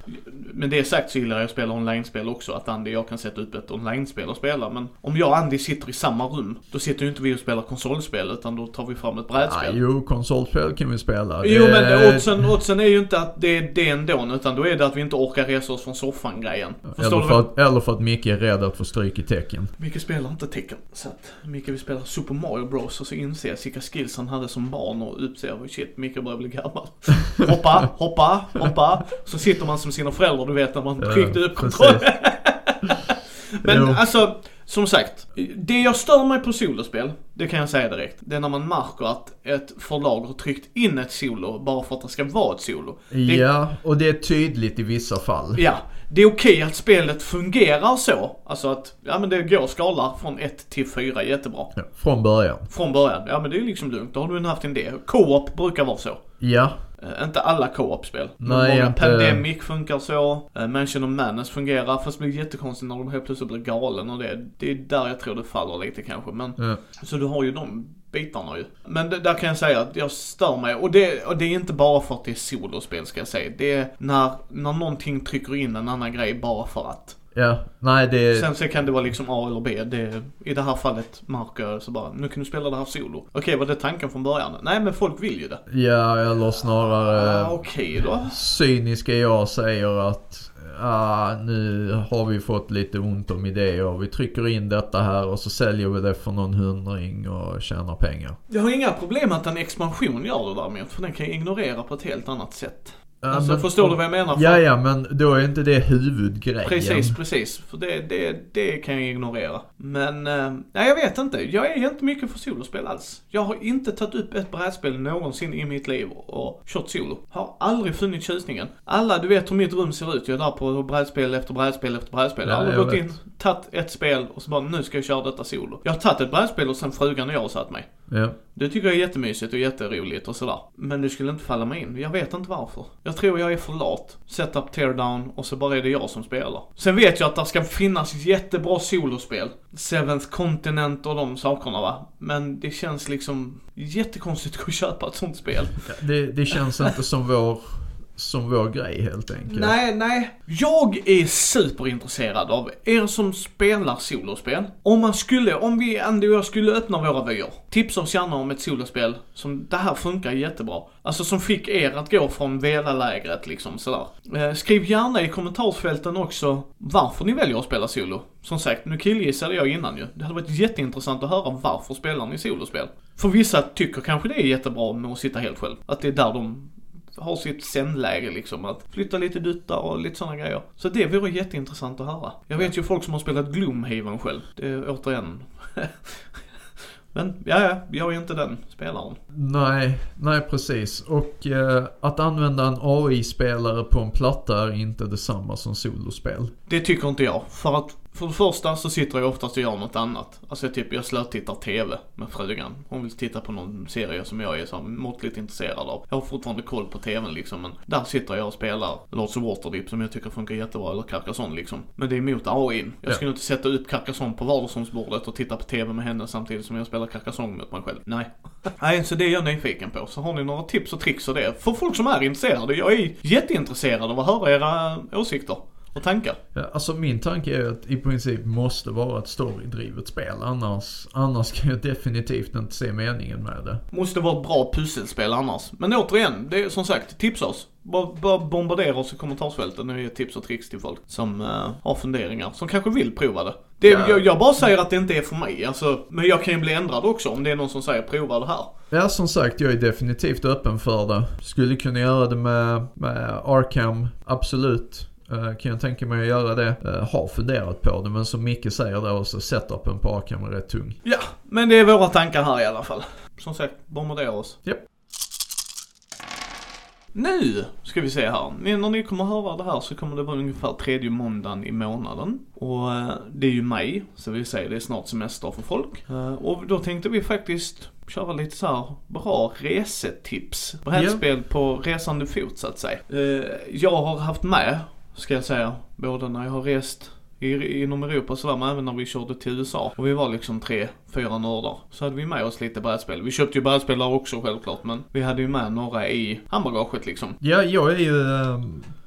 med det sagt så gillar jag att spela online-spel också, att Andy och jag kan sätta upp ett online-spel och spela. Men om jag och Andy sitter i samma rum, då sitter ju inte vi och spelar konsolspel, utan då tar vi fram ett Ja, brädspel. jo, konsolspel kan vi spela. Jo Det- men oddsen, oddsen är ju inte att det är det ändå, utan då är det att vi inte orkar resa oss från soffan grejen. Förstår Eller för, att, eller för att Micke är rädd att få stryk i tecken. Micke spelar inte tecken. Så att Micke vill spela Super Mario Bros och så inser jag vilka skills han hade som barn och uppser shit, Micke börjar bli gammal. (laughs) hoppa, hoppa, hoppa. Så sitter man som sina föräldrar, du vet när man tryckte upp precis. kontroll. (laughs) Men Jo. alltså, som sagt. Det jag stör mig på solospel, det kan jag säga direkt. Det är när man märker att ett förlag har tryckt in ett solo bara för att det ska vara ett solo. Det, Ja, och det är tydligt i vissa fall. Ja, det är okej att spelet fungerar så. Alltså att, ja men det går skala från 1 till 4 jättebra. Ja, från början. Från början, ja men det är liksom lugnt. Då har du haft en idé. Co-op brukar vara så. Ja, inte alla co-op-spel. Nej, många inte- Pandemic funkar så. Uh, Mansion of Madness fungerar. Fast det blir jättekonstigt när de helt plötsligt blir galen och det. Det är där jag tror det faller lite kanske. Men, ja. så du har ju de bitarna ju. Men det, där kan jag säga att jag stör mig. Och det, och det är inte bara för att det är solospel ska jag säga. Det är när, när någonting trycker in en annan grej bara för att. Ja. Nej, det... Sen så kan det vara liksom A eller B. Det, I det här fallet jag så bara, nu kan du spela det här solo. Okej, var det tanken från början? Nej, men folk vill ju det. Ja, eller snarare... Ah, Okej då. cyniska jag säger att ah, nu har vi fått lite ont om idéer. Vi trycker in detta här och så säljer vi det för någon hundring och tjänar pengar. Jag har inga problem att en expansion gör det däremot, för den kan ignorera på ett helt annat sätt. Ja, Alltså, men- förstår du vad jag menar? För- Ja, ja, men då är inte det huvudgrejen. Precis, precis. För det, det, det kan jag ignorera. Men, eh, nej jag vet inte. Jag är inte mycket för solospel alls. Jag har inte tagit upp ett brädspel någonsin i mitt liv och kört solo. Har aldrig funnit tjusningen. Alla, du vet hur mitt rum ser ut. Jag är där på brädspel efter brädspel efter brädspel. Jag har Ja, aldrig gått vet. in, tagit ett spel och så bara nu ska jag köra detta solo. Jag har tagit ett brädspel och sen frugan och jag har satt mig. Ja. Det tycker jag är jättemysigt och jätteroligt och sådär. Men det skulle inte falla mig in. Jag vet inte varför. Jag tror jag är för lat. Setup, teardown och så bara är det jag som spelar. Sen vet jag att det ska finnas jättebra solospel. Seventh Continent och de sakerna va. Men det känns liksom jättekonstigt att (laughs) köpa ett sånt spel. Det, det känns inte som vår, som vår grej helt enkelt. Nej, nej. Jag är superintresserad av er som spelar solospel. Om man skulle, om vi, Andy och jag skulle öppna våra vyer. Tipsa oss gärna om ett solospel som, det här funkar jättebra. Alltså som fick er att gå från Vela-lägret liksom sådär. Eh, skriv gärna i kommentarsfälten också varför ni väljer att spela solo. Som sagt, nu killgissade jag innan ju. Det hade varit jätteintressant att höra varför spelar ni solospel. För vissa tycker kanske det är jättebra med att sitta helt själv. Att det är där de har sitt sändläge liksom. Att flytta lite duttar och lite sådana grejer. Så det vore jätteintressant att höra. Jag vet ju folk som har spelat Gloomhaven själv. Det är återigen. (laughs) Men ja, ja, jag är inte den spelaren. Nej, nej precis. Och eh, att använda en AI-spelare på en platta är inte detsamma som solospel. Det tycker inte jag. För att för det första så sitter jag oftast och gör något annat. Alltså typ jag slötittar TV med frugan. Hon vill titta på någon serie som jag är så måttligt intresserad av. Jag har fortfarande koll på TVn liksom men där sitter jag och spelar Lords of Waterdeep som jag tycker funkar jättebra eller Carcassonne liksom. Men det är emot AIn. Jag Ja. skulle inte sätta upp Carcassonne på vardagsrumsbordet och titta på TV med henne samtidigt som jag spelar Carcassonne mot mig själv. Nej. (laughs) Nej, så det är jag nyfiken på. Så har ni några tips och tricks och det. För folk som är intresserade. Jag är jätteintresserad av att höra era åsikter och tankar. Ja, alltså min tanke är att i princip måste vara ett storydrivet spel. Annars, annars kan jag definitivt inte se meningen med det. Måste vara ett bra pusselspel annars. Men återigen, det är som sagt, tipsa oss. Bara, bara bombardera oss i kommentarsfälten och ge tips och tricks till folk som eh, har funderingar, som kanske vill prova det. det Ja. jag, jag bara säger att det inte är för mig, alltså, men jag kan ju bli ändrad också om det är någon som säger prova det här. Ja, som sagt, jag är definitivt öppen för det. Skulle kunna göra det med, med Arkham, absolut. Eh, kan jag tänka mig att göra det. Eh, har funderat på det, men som Micke säger då så setupen på Arkham är rätt tung. Ja, men det är våra tankar här i alla fall. Som sagt, bombardera oss. Japp. Nu ska vi se här. När ni kommer höra det här så kommer det vara ungefär tredje måndagen i månaden. Och eh, det är ju maj, så vi säger det är snart semester för folk. Och då tänkte vi faktiskt köra lite så här bra resetips. Brädspel på resande fot så att säga. Jag har haft med, ska jag säga, både när jag har rest i, inom Europa sådär, men även när vi körde till USA. Och vi var liksom tre, fyra nördar. Så hade vi med oss lite brädspel. Vi köpte ju brädspel där också självklart, men vi hade ju med några i handbagaget liksom. Ja, jag är ju, eh,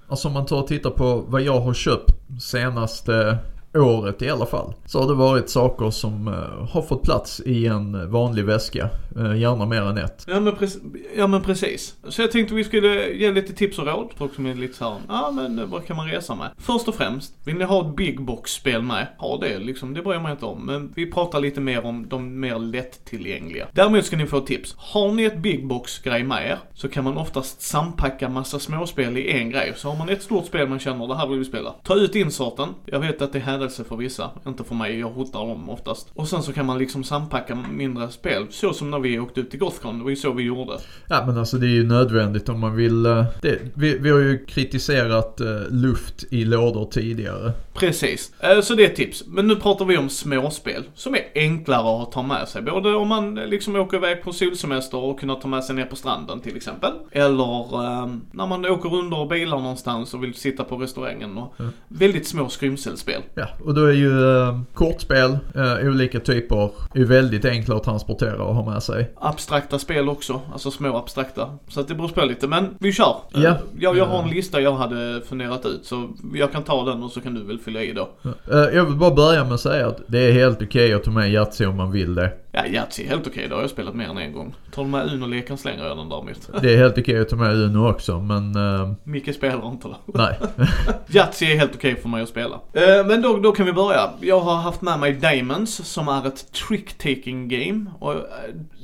alltså om man tar och tittar på vad jag har köpt senaste året i alla fall. Så har det varit saker som eh, har fått plats i en vanlig väska. Eh, gärna mer än ett. Ja men, precis, ja men precis. Så jag tänkte vi skulle ge lite tips och råd. Folk som är lite såhär, ja men eh, vad kan man resa med? Först och främst, vill ni ha ett big box spel med? Ha det liksom, det bryr man inte om. Men vi pratar lite mer om de mer lättillgängliga. Däremot ska ni få ett tips. Har ni ett big box grej med er så kan man oftast sampacka massa småspel i en grej. Så har man ett stort spel man känner, det här vill vi spela. Ta ut insorten, Jag vet att det här händelse för vissa, inte för mig. Jag hotar dem oftast. Och sen så kan man liksom sampacka mindre spel. Så som när vi åkte ut till Gothcon, det var ju så vi gjorde. Ja men alltså det är ju nödvändigt om man vill. Eh, det, vi, vi har ju kritiserat eh, luft i lådor tidigare. Precis, Eh, så det är ett tips. Men nu pratar vi om småspel som är enklare att ta med sig. Både om man eh, liksom åker iväg på solsemester och kunna ta med sig ner på stranden till exempel. Eller eh, när man åker under och bilar någonstans och vill sitta på restaurangen. Och Mm. Väldigt små skrymselspel. Ja, och då är ju eh, kortspel, eh, olika typer, är väldigt enkla att transportera och ha med sig. Abstrakta spel också, alltså små abstrakta. Så att det beror på lite, men vi kör. Eh, Ja. Jag, jag har en lista jag hade funderat ut så jag kan ta den och så kan du väl fylla i då. Eh, jag vill bara börja med att säga att det är helt okej att ta med Yatzy om man vill det. Ja, Yatzy, helt okej. Det har jag spelat mer än en gång. Tar du med Uno-leken slänger jag den däremot. Det är helt okej att ta med Uno också men uh, Micke spelar inte då. nej. (laughs) Yatzy är helt okej för mig att spela. Eh, men då, då kan vi börja. Jag har haft med mig Diamonds som är ett trick-taking game. Och eh,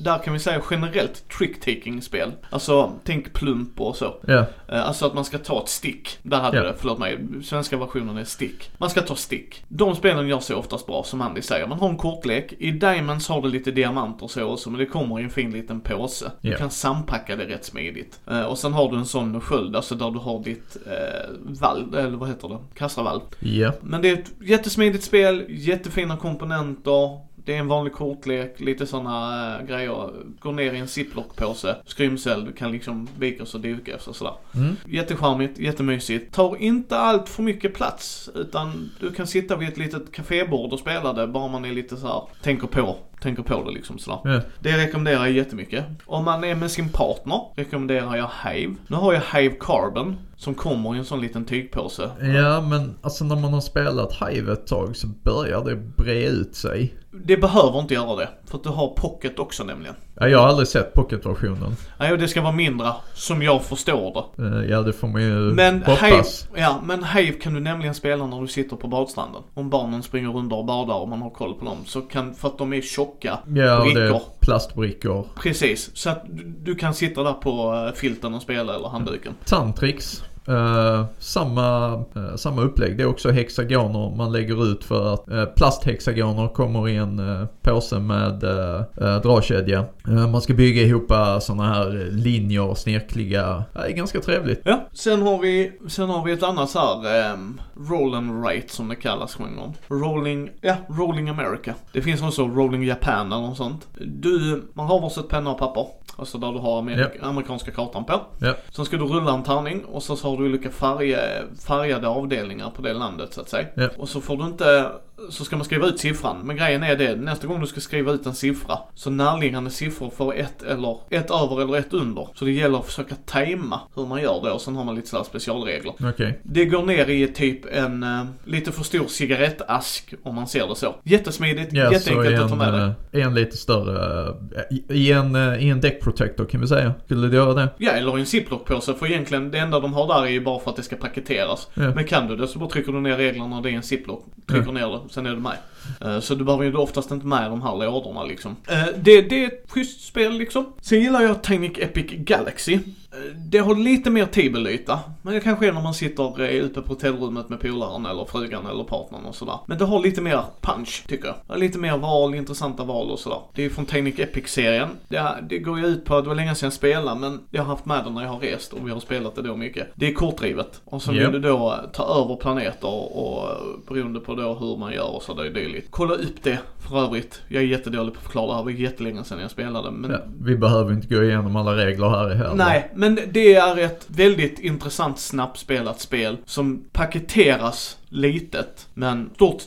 där kan vi säga generellt trick-taking spel. Alltså, tänk plump och så. Ja, Eh, Alltså att man ska ta ett stick. Där hade Ja. det, förlåt mig. Svenska versionen är stick. Man ska ta stick. De spelen gör sig oftast bra, som Andy säger. Man har en kortlek. I Diamonds har du lite diamanter och så också, men det kommer i en fin liten påse. Du Ja. kan sampacka det rätt smidigt. Eh, Och sen har du en sån sköld, alltså där du har ditt eh, valv, eller vad heter det? Kastarvalv. ja, Men det är ett jättesmidigt spel, jättefina komponenter. Det är en vanlig kortlek, lite sådana äh, grejer. Går ner i en ziplock-påse, skrymsel, du kan liksom vikas och dukas och sådär. Mm. Jättecharmigt, jättemysigt. Tar inte allt för mycket plats, utan du kan sitta vid ett litet kafébord och spela det, bara man är lite så här, tänker på, tänker på det liksom sådär. ja. Det rekommenderar jag jättemycket. Om man är med sin partner rekommenderar jag Hive. Nu har jag Hive Carbon som kommer i en sån liten tygpåse. Ja men alltså när man har spelat Hive ett tag så börjar det bre ut sig. Det behöver inte göra det, för att du har Pocket också nämligen. Ja, jag har aldrig sett pocketversionen. Nej, och det ska vara mindre, som jag förstår det. Eh, Ja det får man ju Men Hive, hoppas. ja, men Hive kan du nämligen spela när du sitter på badstranden. Om barnen springer runt och badar och man har koll på dem. Så kan, för att de är tjocka Ja och det är brickor. plastbrickor. Precis, så att du, du kan sitta där på eh, filten och spela eller handduken. Tantrix. Eh, samma, uh, samma upplägg. Det är också hexagoner man lägger ut för att uh, plasthexagoner kommer i en uh, påse med uh, uh, dragkedja. Man ska bygga ihop sådana här linjer, snirkliga. det är ganska trevligt. Ja, sen har vi, sen har vi ett annat så här, um, roll and write som det kallas genren. Rolling, ja, Rolling America. Det finns också Rolling Japan eller något sånt. Du, man har varsitt penna och papper. Alltså där du har amerik- amerikanska kartan på. Ja. Sen ska du rulla en tärning och så har du olika färg, färgade avdelningar på det landet så att säga. Ja. Och så får du inte, så ska man skriva ut siffran. Men grejen är det, nästa gång du ska skriva ut en siffra så närliggande siffror får ett eller ett över eller ett under. Så det gäller att försöka tajma hur man gör det och sen har man lite sådär specialregler. Okej. Det går ner i typ en eh, lite för stor cigarettask om man ser det så. Jättesmidigt, så jätteenkelt att ta med det. eh, en lite större, eh, i, i en, i en deck protector kan vi säga. Skulle du göra det? Ja, eller i en ziplock-påse för egentligen det enda de har där är ju bara för att det ska paketeras. Ja. Men kan du det så bara trycker du ner reglerna, det är en ziplock. Trycker Ja. ner det, sen är du med. Eh, så du behöver ju oftast inte med de här lådorna liksom. Eh, det, det är ett schysst spel liksom. Sen gillar jag Tiny Epic Galaxy. Eh, Det har lite mer tibelyta. Men det kanske är när man sitter eh, ute på hotellrummet med polaren eller frugan eller partnern och sådär. Men det har lite mer punch tycker jag. Lite mer val, intressanta val och sådär. Det är från Tiny Epic-serien. Det, det går ju ut på att det var länge sedan jag spelade men jag har haft med det när jag har rest och vi har spelat det då mycket. Det är kortdrivet. Och så Ja. vill du då ta över planeter och, och beroende på då hur man gör och så där dylikt. Kolla upp det för övrigt. Jag är jättedålig på att förklara det här. Det var jättelänge sedan jag spelade. Men Ja, vi behöver inte gå igenom alla regler här heller. Nej, men det är ett väldigt intressant snabbspelat spel som paketeras litet, men stort,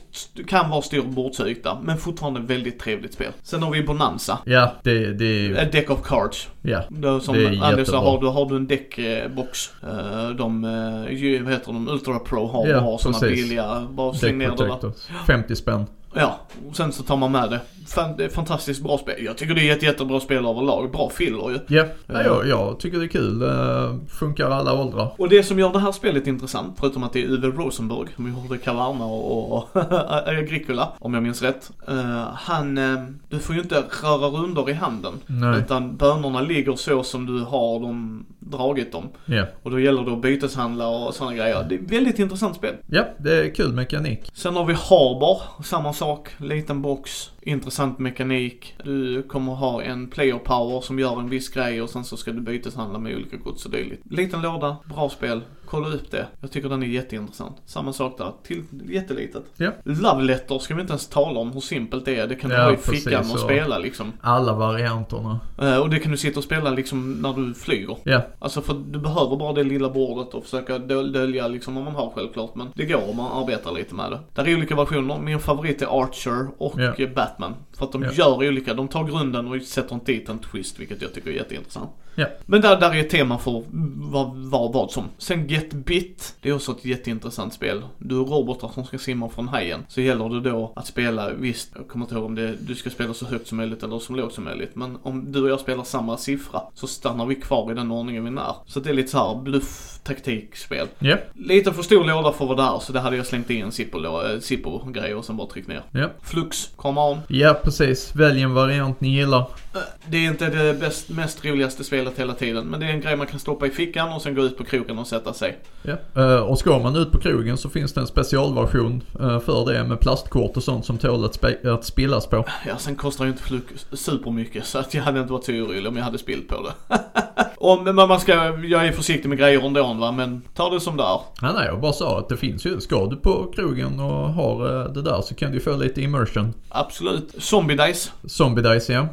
kan vara stor bordsyta, men fortfarande väldigt trevligt spel. Sen har vi Bonanza. Ja, det, det är ju, A deck of cards. ja. Det, som Det är Andy sa, jättebra. har du, har du en deckbox. eh, De, eh, vad heter de, Ultra Pro har, Ja, har sådana billiga, bara släng ner protectors. 50 spänn. Ja, och sen så tar man med det. Fan, det är fantastiskt bra spel. Jag tycker det är ett jättebra spel överlag. Bra filler ju. Ja, ja. jag, jag tycker det är kul. Uh, funkar alla åldrar. Och det som gör det här spelet intressant, förutom att det är Uwe Rosenberg, som gjorde Caverna och, och (laughs) Agricola, om jag minns rätt. eh, han, eh, du får ju inte röra rundor i handen. Nej. Utan bönorna ligger så som du har dem, dragit dem. Ja. Och då gäller det att byteshandla och sådana grejer. Det är ett väldigt intressant spel. ja, det är kul mekanik. Sen har vi Harbor, samma sak. Liten box, intressant mekanik. Du kommer ha en player power som gör en viss grej och sen så ska du byteshandla med olika gods och dylikt. Liten låda, bra spel. Kolla upp det. Jag tycker den är jätteintressant. Samma sak där, till jättelitet. Ja. Love letter ska vi inte ens tala om hur simpelt det är. Det kan du Ja, ha i fickan och spela liksom. Alla varianterna. Eh, Och det kan du sitta och spela liksom när du flyger. Ja, Alltså för du behöver bara det lilla bordet och försöka döl- dölja liksom vad man har självklart. Men det går om man arbetar lite med det. Där är olika versioner. Min favorit är Archer och Ja. eh, Batman. För att de Ja. gör olika. De tar grunden och sätter en dit en twist vilket jag tycker är jätteintressant. Ja. Men där, där är ett tema för vad, vad, vad som. Sen Get Bit, det är också ett jätteintressant spel. Du är robotar som ska simma från hajen. Så gäller det då att spela, visst, jag kommer inte ihåg om det, du ska spela så högt som möjligt eller så lågt som möjligt. Men om du och jag spelar samma siffra så stannar vi kvar i den ordningen vi är. Så det är lite så här bluff taktikspel. Ja, Lite för stor låda för vad det är, så det hade jag slängt i en Zippo- eh, Zippo-grej och sen bara tryckt ner. ja. Flux, come on. Ja, precis. Välj en variant ni gillar. Det är inte det bäst, mest roligaste spelet hela tiden, men det är en grej man kan stoppa i fickan och sen gå ut på krogen och sätta sig. Ja. Eh, och ska man ut på krogen så finns det en specialversion eh, för det med plastkort och sånt som tål att, spe- att spillas på. Ja, sen kostar ju inte Flux supermycket så att jag hade inte varit så orolig om jag hade spilt på det. (laughs) och, men man ska, jag är försiktig med grejer ändå va, men ta det som det är. Ja, nej, jag bara sa att det finns ju. Ska du på krogen och har eh, det där så kan du få lite immersion. Absolut. Zombie Dice. Zombie Dice, ja.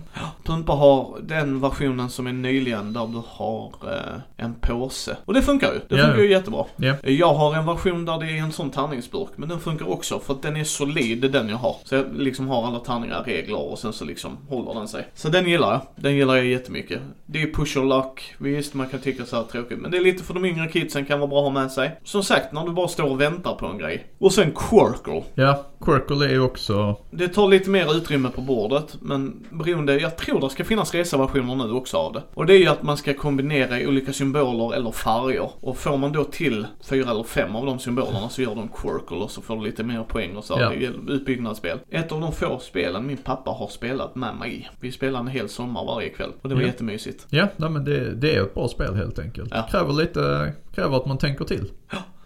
Pumpa har den versionen som är nyligen där du har eh, en påse. Och det funkar ju. Det Ja, funkar ju jättebra. Ja. Jag har en version där det är en sån tärningsburk, men den funkar också för att den är solid, den jag har. Så jag liksom har alla tärningar, regler och sen så liksom håller den sig. Så den gillar jag. Den gillar jag jättemycket. Det är push or luck. Visst, man kan tycka så här tråkigt, men det är lite för de yngre kidsen kan vara bra att ha med sig. Som sagt, när du bara står och väntar på en grej. Och sen Quirkle. Ja, Quirkle är ju också... Det tar lite mer utrymme på bordet, men beroende, jag tror det ska finnas reservationer nu också av det. Och det är ju att man ska kombinera olika symboler eller färger. Och får man då till fyra eller fem av de symbolerna så gör de quirkle och så får du lite mer poäng och så. Ja. Det är utbyggnadsspel. Ett av de få spelen min pappa har spelat med mig i. Vi spelar en hel sommar varje kväll. Och det var Ja. jättemysigt. Ja, nej, men det, det är ett bra spel helt enkelt. Ja. Kräver lite... Kräver att man tänker till.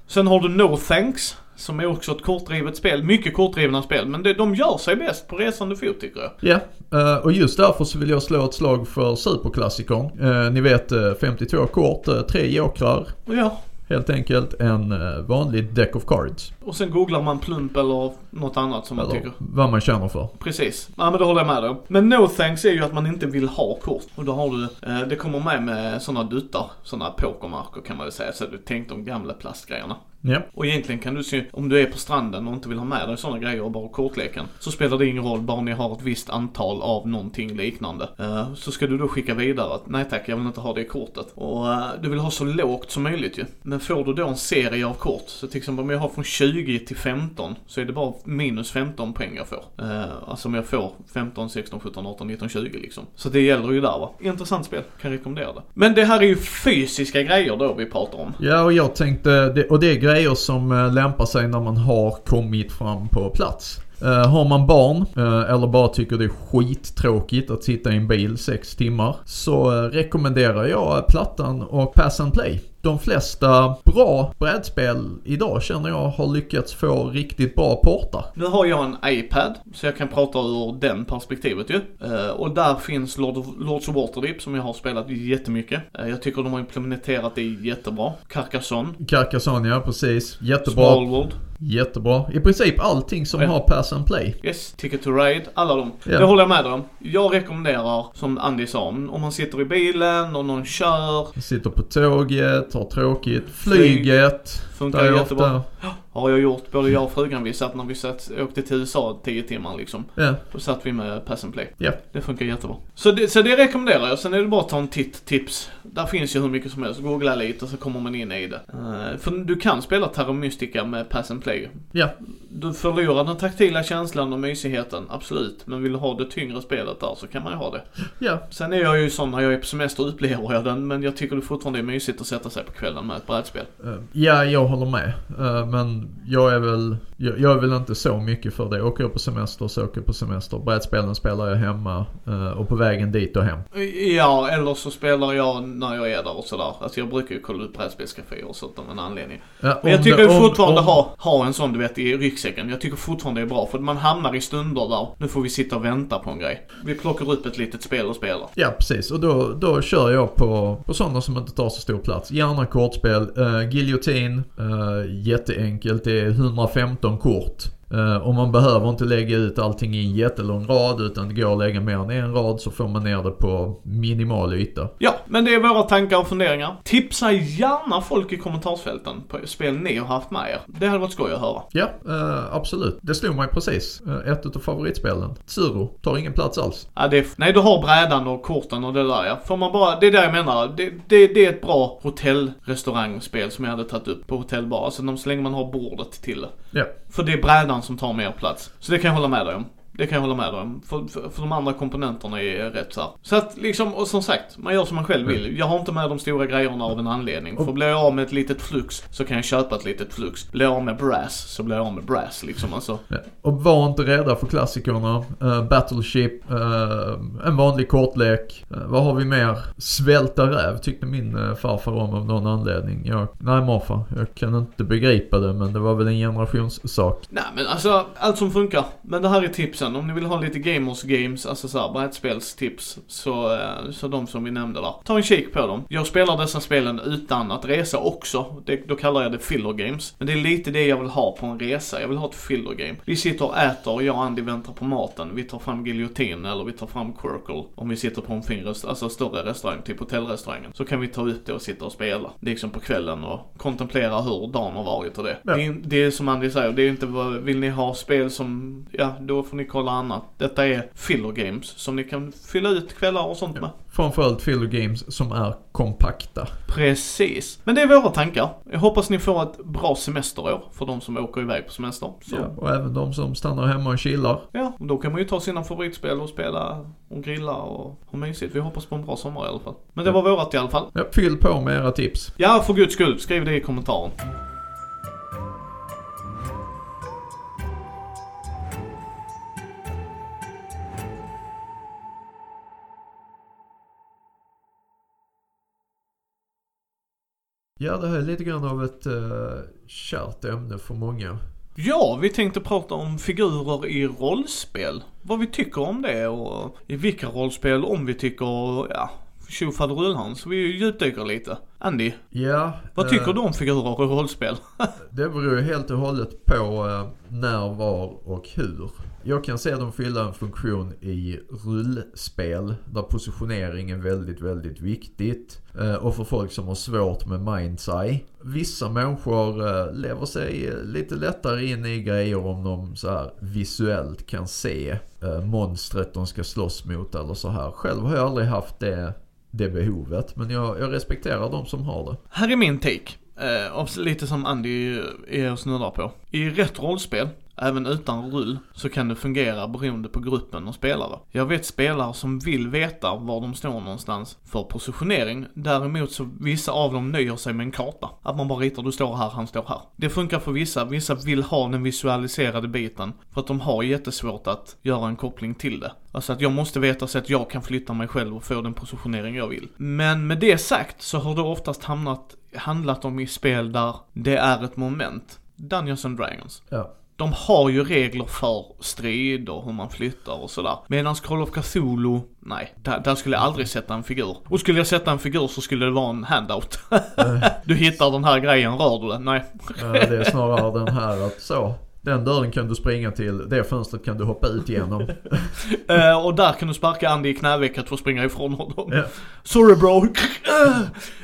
Sen har du No Thanks. Som är också ett kortdrivet spel. Mycket kortdrivna spel. Men det, de gör sig bäst på resande fot tycker jag. Ja, eh, och just därför så vill jag slå ett slag för superklassikern. Eh, ni vet eh, 52 kort, eh, tre jokrar. Ja, Helt enkelt en eh, vanlig deck of cards. och sen googlar man plump eller något annat som man Eller tycker. vad man känner för. Precis. Ja men det håller jag med dig Men no thanks är ju att man inte vill ha kort. Och då har du, eh, det kommer med med sådana duttar, sådana pokermarker kan man väl säga. Så du tänkt de gamla plastgrejerna. Ja, Och egentligen kan du se, om du är på stranden och inte vill ha med dig sådana grejer och bara kortleken. Så spelar det ingen roll, bara ni har ett visst antal av någonting liknande. Eh, så ska du då skicka vidare att nej tack, jag vill inte ha det kortet. Och eh, du vill ha så lågt som möjligt ju. Men får du då en serie av kort, så till exempel om jag har från 20 till 15, så är det bara minus 15 poäng jag får. Eh, alltså om jag får 15, 16, 17, 18, 19, 20 liksom. Så det gäller ju där va. Intressant spel, kan rekommendera det. Men det här är ju fysiska grejer då vi pratar om. ja och jag tänkte, och det är grejer Grejer som eh, lämpar sig när man har kommit fram på plats. Eh, har man barn eh, eller bara tycker det är skittråkigt att sitta i en bil sex timmar så eh, rekommenderar jag plattan och Pass and Play. De flesta bra brädspel idag känner jag har lyckats få riktigt bra portar. Nu har jag en iPad, så jag kan prata ur den perspektivet ju. Och där finns Lord of, Lords of Waterdeep som jag har spelat jättemycket. Uh, jag tycker de har implementerat det jättebra. Carcassonne, Carcassonne, ja precis. Jättebra. Smallwood, Jättebra. I princip allting som Ja. har Pass and Play. yes, Ticket to Ride, alla de. Ja. Det håller jag med om. Jag rekommenderar, som Andy sa, om man sitter i bilen och någon kör, Sitter på tåget, har tråkigt. Flyg. Flyget. funkar Där är jättebra. ofta... Har jag gjort, både jag och frugan, vi satt när vi satt, åkte till USA 10 timmar liksom. Ja, Då satt vi med Pass and Play. ja. Det funkar jättebra. Så det, så det rekommenderar jag. Sen är det bara att ta en titt, tips. Där finns ju hur mycket som helst. Googla lite så kommer man in i det. Eh, för du kan spela Terra Mystica med Pass and Play. Ja. Du förlorar den taktila känslan och mysigheten, absolut. Men vill du ha det tyngre spelet där så kan man ju ha det. Ja, Sen är jag ju sån när jag är på semester upplever jag den, men jag tycker det fortfarande är mysigt att sätta sig på kvällen med ett brädspel. Eh, Ja, jag håller med. Eh, Men jag är väl, jag, jag är väl inte så mycket för det. Åker jag på semester så åker jag på semester. Brädspelen spelar jag hemma och på vägen dit och hem. Ja, eller så spelar jag när jag är där och sådär. Alltså jag brukar ju kolla upp brädspelscaféer och sånt av en anledning. Ja, Men jag tycker det- om- fortfarande om- ha, ha en sån du vet i ryggsäcken. Jag tycker fortfarande det är bra för man hamnar i stunder där, nu får vi sitta och vänta på en grej. Vi plockar upp ett litet spel och spelar. Ja, precis. Och då, då kör jag på, på sådana som inte tar så stor plats. Gärna kortspel. Uh, Guillotine, uh, jätteenkelt. Det är 115 kort. Eh, och man behöver inte lägga ut allting i en jättelång rad utan det går att lägga mer än en rad så får man ner det på minimal yta. Ja, men det är våra tankar och funderingar. Tipsa gärna folk i kommentarsfälten på spel ni har haft med er. Det hade varit skoj att höra. Ja, eh, absolut. Det slog mig precis. Eh, ett utav favoritspelen. Tsuro tar ingen plats alls. Ja, är, nej, du har brädan och korten och det där ja. Får man bara, det är det jag menar. Det, det, det är ett bra hotellrestaurangspel som jag hade tagit upp på hotellbar. Alltså så länge man har bordet till det. Ja. För det är brädan som tar mer plats. Så det kan jag hålla med dig om. Det kan jag hålla med om. För, för, för de andra komponenterna är rätt så här. Så att liksom, och som sagt, man gör som man själv vill. Jag har inte med de stora grejerna av en anledning. För blir jag av med ett litet flux så kan jag köpa ett litet flux. Blir jag av med brass så blir jag av med brass liksom alltså. Ja. Och var inte rädda för klassikerna. Uh, Battleship, uh, en vanlig kortlek. Uh, vad har vi mer? Svälta räv tyckte min uh, farfar om av någon anledning. Jag, nej morfar, jag kan inte begripa det men det var väl en generationssak. Nej men alltså, allt som funkar. Men det här är tipsen. Om ni vill ha lite gamers games, alltså såhär brädspelstips, så, eh, så de som vi nämnde där. Ta en kik på dem. Jag spelar dessa spelen utan att resa också. Det, då kallar jag det filler games. Men det är lite det jag vill ha på en resa. Jag vill ha ett filler game. Vi sitter och äter och jag och Andy väntar på maten. Vi tar fram giljotin eller vi tar fram Quirkle. Om vi sitter på en fin rest- alltså större restaurang, typ hotellrestaurangen. Så kan vi ta ut det och sitta och spela. Liksom på kvällen och kontemplera hur dagen har varit och det. Ja. Det, är, det är som Andy säger, det är inte vad, vill ni ha spel som, ja då får ni kolla annat. Detta är filler games som ni kan fylla ut kvällar och sånt med. Framförallt filler games som är kompakta. Precis. Men det är våra tankar. Jag hoppas ni får ett bra semesterår för de som åker iväg på semester. Så. Ja, och även de som stannar hemma och chillar. Ja, och då kan man ju ta sina favoritspel och spela och grilla och ha mysigt. Vi hoppas på en bra sommar i alla fall. Men det var vårat i alla fall. Ja, fyll på med era tips. Ja, för guds skull, skriv det i kommentaren. Ja, det här är lite grann av ett uh, kärt ämne för många. Ja, vi tänkte prata om figurer i rollspel. Vad vi tycker om det och i vilka rollspel, om vi tycker, ja, tjofaderullhan. Så vi djupdyker lite. Andy, Ja. vad eh, tycker du om figurer i rollspel? (laughs) Det beror ju helt och hållet på eh, när, var och hur. Jag kan se dem fylla en funktion i rullspel där positionering är väldigt, väldigt viktigt. Eh, och för folk som har svårt med minds eye. Vissa människor eh, lever sig lite lättare in i grejer om de så här visuellt kan se eh, monstret de ska slåss mot eller så här. Själv har jag aldrig haft det, det behovet men jag, jag respekterar de som har det. Här är min take. Eh, lite som Andy är och snuddar på. I rätt rollspel, även utan rull, så kan det fungera beroende på gruppen och spelare. Jag vet spelare som vill veta var de står någonstans för positionering. Däremot så vissa av dem nöjer sig med en karta. Att man bara ritar, du står här, han står här. Det funkar för vissa, vissa vill ha den visualiserade biten. För att de har jättesvårt att göra en koppling till det. Alltså att jag måste veta så att jag kan flytta mig själv och få den positionering jag vill. Men med det sagt så har det oftast hamnat, handlat om i spel där det är ett moment. Dungeons and Dragons. Ja. De har ju regler för strid och hur man flyttar och sådär. Medan Call of Cthulhu, nej, där, där skulle jag aldrig sätta en figur. Och skulle jag sätta en figur så skulle det vara en handout. (laughs) du hittar den här grejen, rör du den? Nej. Det är snarare den här att så. Den dörren kan du springa till, det fönstret kan du hoppa ut genom. (laughs) Eh, och där kan du sparka Andy i knävecket för att springa ifrån honom. Ja. Sorry bro.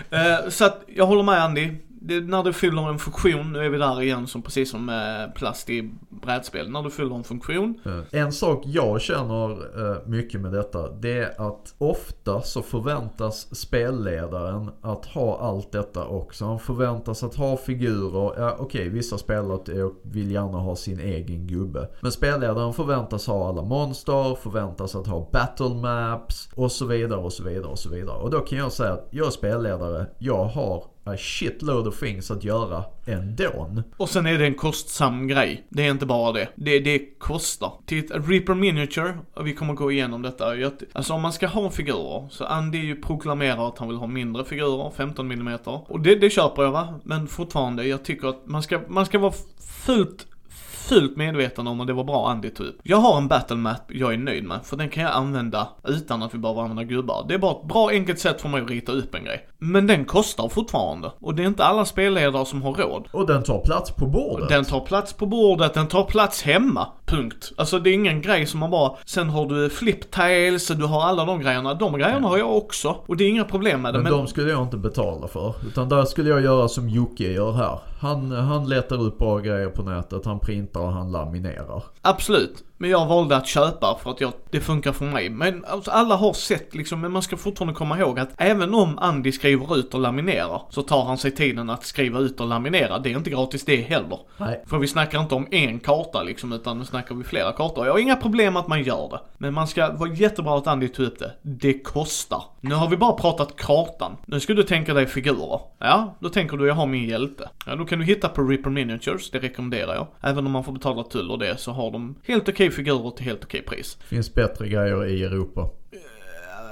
Eh, så att jag håller med Andy. Det, när du fyller en funktion, nu är vi där igen som precis som med plast i brädspel. När du fyller en funktion. En sak jag känner eh, mycket med detta, det är att ofta så förväntas spelledaren att ha allt detta också. Han förväntas att ha figurer, ja okej vissa spelare eh, vill gärna ha sin egen gubbe. Men spelledaren förväntas ha alla monster, förväntas att ha battle maps och så vidare och så vidare och så vidare. Och då kan jag säga att jag är spelledare, jag har a shitload of things att göra ändå. Och sen är det en kostsam grej. Det är inte bara det. Det, det kostar. Titta, Reaper Miniature, och vi kommer gå igenom detta. Jag- Alltså om man ska ha figurer, så Andy ju proklamerar att han vill ha mindre figurer, 15 mm. Och det, det köper jag va. Men fortfarande, jag tycker att man ska, man ska vara fullt fult medveten om att det var bra Andy tog upp. Jag har en battle map jag är nöjd med, för den kan jag använda utan att vi behöver använda gubbar. Det är bara ett bra enkelt sätt för mig att rita upp en grej. Men den kostar fortfarande. Och det är inte alla spelledare som har råd. Och den tar plats på bordet. Den tar plats på bordet, den tar plats hemma. Punkt. Alltså det är ingen grej som man bara, sen har du fliptails, du har alla de grejerna. De grejerna har jag också. Och det är inga problem med det. Men, de skulle jag inte betala för. Utan där skulle jag göra som Jocke gör här. Han, han letar ut bra grejer på nätet, han printar och han laminerar. Absolut. Men jag valde att köpa för att jag, det funkar för mig. Men alltså, alla har sett liksom, men man ska fortfarande komma ihåg att även om Andy skriver ut och laminerar så tar han sig tiden att skriva ut och laminera. Det är inte gratis det heller. Nej. För vi snackar inte om en karta liksom, utan nu snackar vi flera kartor. Jag har inga problem att man gör det. Men man ska vara jättebra att Andy tog upp det. Det kostar. Nu har vi bara pratat kartan. Nu ska du tänka dig figurer. Ja, då tänker du jag har min hjälte. Ja, då kan du hitta på Reaper Miniatures, det rekommenderar jag. Även om man får betala tull och det så har de helt okej figurer till helt okej pris. Finns bättre grejer i Europa.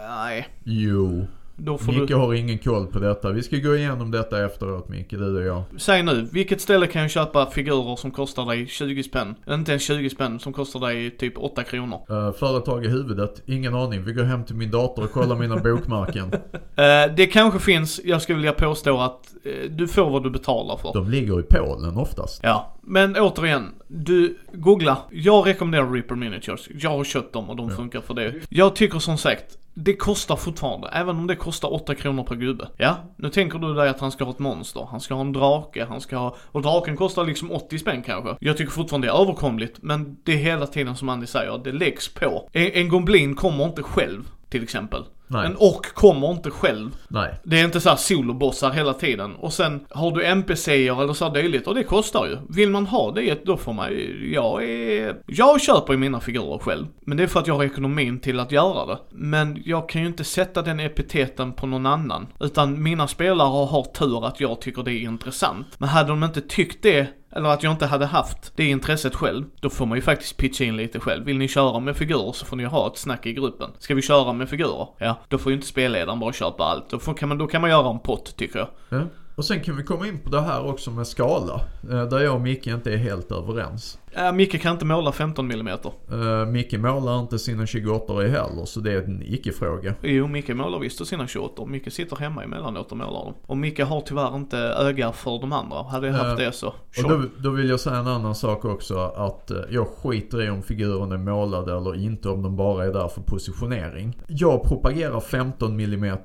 Nej, Jo. Då får Micke du... har ingen koll på detta. Vi ska gå igenom detta efteråt Micke, du och jag. Säg nu, vilket ställe kan jag köpa figurer som kostar dig 20 spänn? Inte ens 20 spänn, som kostar dig typ 8 kronor. Uh, företag i huvudet? Ingen aning. Vi går hem till min dator och kollar mina (laughs) bokmärken. Eh, det kanske finns, jag skulle vilja påstå att eh, du får vad du betalar för. De ligger i Polen oftast. Ja, men återigen, du googla. Jag rekommenderar Reaper Miniatures. Jag har köpt dem och de funkar för det. Jag tycker som sagt, det kostar fortfarande, även om det kostar 8 kronor per gubbe. Ja, nu tänker du dig att han ska ha ett monster, han ska ha en drake, han ska ha, och draken kostar liksom 80 spänn kanske. Jag tycker fortfarande det är överkomligt, men det är hela tiden som Andy säger, det läggs på. En, en goblin kommer inte själv, till exempel. Nej. En ork kommer inte själv. Nej. Det är inte så här solobossar hela tiden. Och sen har du NPCer eller så här dylikt och det kostar ju. Vill man ha det då får man ju, jag är, jag köper ju mina figurer själv. Men det är för att jag har ekonomin till att göra det. Men jag kan ju inte sätta den epiteten på någon annan. Utan mina spelare har tur att jag tycker det är intressant. Men hade de inte tyckt det eller att jag inte hade haft det intresset själv, då får man ju faktiskt pitcha in lite själv. Vill ni köra med figurer så får ni ha ett snack i gruppen. Ska vi köra med figurer? Ja, då får ju inte spelledaren bara köpa allt. Då, får, kan man, då kan man göra en pott tycker jag. Mm. Och sen kan vi komma in på det här också med skala. eh, Där jag och Micke inte är helt överens. Äh, Micke kan inte måla 15 mm. Uh, Micke målar inte sina 28 i heller, så det är en icke-fråga. Jo, Micke målar visst sina 28. Micke sitter hemma emellanåt och målar dem. Och Micke har tyvärr inte öga för de andra. Hade jag haft Eh, det så, Och då, då vill jag säga en annan sak också. Att jag skiter i om figuren är målade eller inte, om de bara är där för positionering. Jag propagerar 15 mm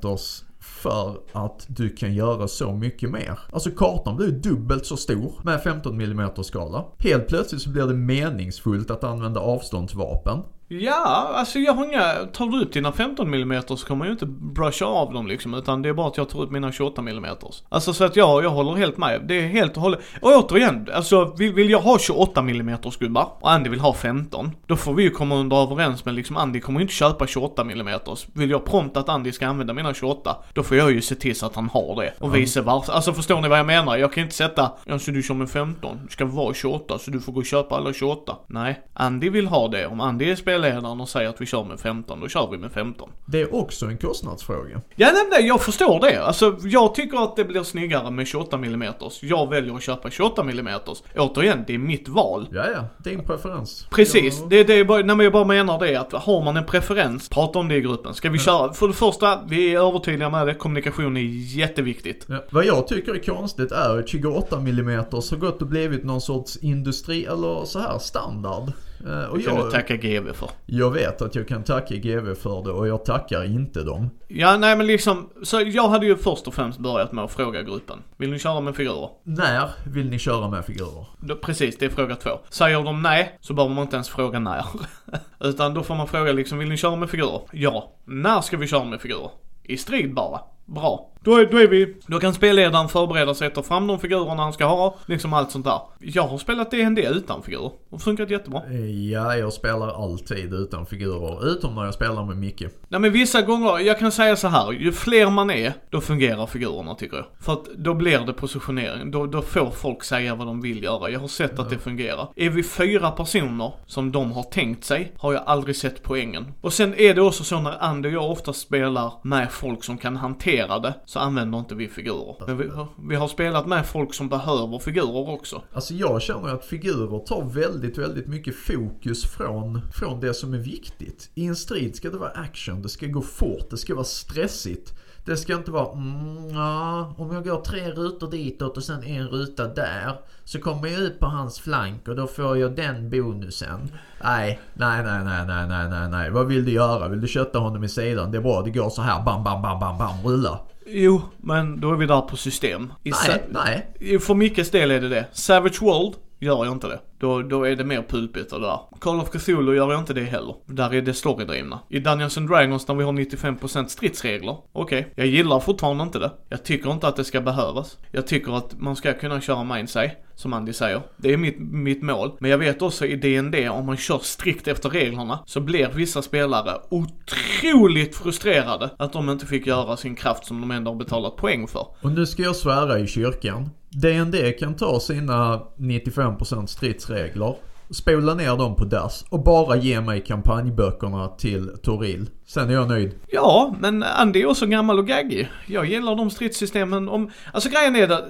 för att du kan göra så mycket mer. Alltså kartan blir dubbelt så stor med 15 mm skala. Helt plötsligt så blir det meningsfullt att använda avståndsvapen. Ja, alltså jag har inga, tar du ut dina 15 mm så kommer man ju inte brusha av dem liksom, utan det är bara att jag tar ut mina 28 mm. Alltså så att jag, jag håller helt med. Det är helt och hållet, och återigen, alltså vill, vill jag ha 28 mm gubbar och Andy vill ha 15, då får vi ju komma under överens med liksom, Andy kommer ju inte köpa 28 mm. Vill jag prompt att Andy ska använda mina 28, då får jag ju se till så att han har det. Och vice versa. Alltså förstår ni vad jag menar? Jag kan inte sätta, ja så du kör med 15, det ska vara 28 så du får gå och köpa alla 28. Nej, Andy vill ha det. Om Andy är spelledaren och säger att vi kör med 15, då kör vi med 15. Det är också en kostnadsfråga. Ja, nej, nej, jag förstår det. Alltså, jag tycker att det blir snyggare med 28 mm. Jag väljer att köpa 28 mm. Återigen, det är mitt val. Ja, ja, din preferens. Precis, Ja. det, det är bara, nej, men jag bara menar det att har man en preferens, prata om det i gruppen. Ska vi köra? För det första, vi är övertydliga med det, kommunikation är jätteviktigt. Ja. Vad jag tycker är konstigt är att 28 mm har gått och blivit någon sorts industri eller så här standard. Eh, Och Det kan jag, du tacka GV för. jag vet att jag kan tacka GV för det och jag tackar inte dem. Ja, nej men liksom, så jag hade ju först och främst börjat med att fråga gruppen. Vill ni köra med figurer? När vill ni köra med figurer? Då, precis, det är fråga två. Säger de nej, så behöver man inte ens fråga när. (laughs) Utan då får man fråga liksom, vill ni köra med figurer? Ja. När ska vi köra med figurer? I strid bara. Bra. Då är, då är vi, då kan spelledaren förbereda sig att ta fram de figurerna han ska ha, liksom allt sånt där. Jag har spelat D&D utan figurer och funkat jättebra. Eh, Ja, jag spelar alltid utan figurer. Utom när jag spelar med Micke. Nej men vissa gånger, jag kan säga så här, ju fler man är, då fungerar figurerna tycker jag. För att då blir det positionering, då, då får folk säga vad de vill göra. Jag har sett att det fungerar. Är vi fyra personer som de har tänkt sig, har jag aldrig sett poängen. Och sen är det också så när Andy och jag ofta spelar med folk som kan hantera det, så använder inte vi figurer. Men vi, vi har spelat med folk som behöver figurer också. Alltså jag känner att figurer tar väldigt, väldigt mycket fokus från, från det som är viktigt. I en strid ska det vara action, det ska gå fort, det ska vara stressigt. Det ska inte vara mm, ja, om jag går tre rutor ditåt och sen en ruta där. Så kommer jag ut på hans flank och då får jag den bonusen. Nej, nej, nej, nej, nej, nej, nej, nej. Vad vill du göra? Vill du kötta honom i sidan? Det är bra, det går så här. Bam, bam, bam, bam, bam, rulla. Jo, men då är vi där på system. I Nej, nej. För Mickes del är det det. Savage World gör jag inte det. Då, då är det mer pulpigt och där. Call of Cthulhu gör jag inte det heller. Där är det storydrivna. I Dungeons and Dragons när vi har 95% stridsregler, okej. Jag gillar fortfarande inte det. Jag tycker inte att det ska behövas. Jag tycker att man ska kunna köra Mindsay, som Andy säger. Det är mitt, mitt mål. Men jag vet också i D&D om man kör strikt efter reglerna så blir vissa spelare otroligt frustrerade att de inte fick göra sin kraft som de ändå har betalat poäng för. Och nu ska jag svära i kyrkan. D&D kan ta sina 95% stridsregler, spola ner dem på dass och bara ge mig kampanjböckerna till Toril. Sen är jag nöjd. Ja, men Andy är också gammal och gaggig. Jag gillar de stridssystemen om... Alltså grejen är det...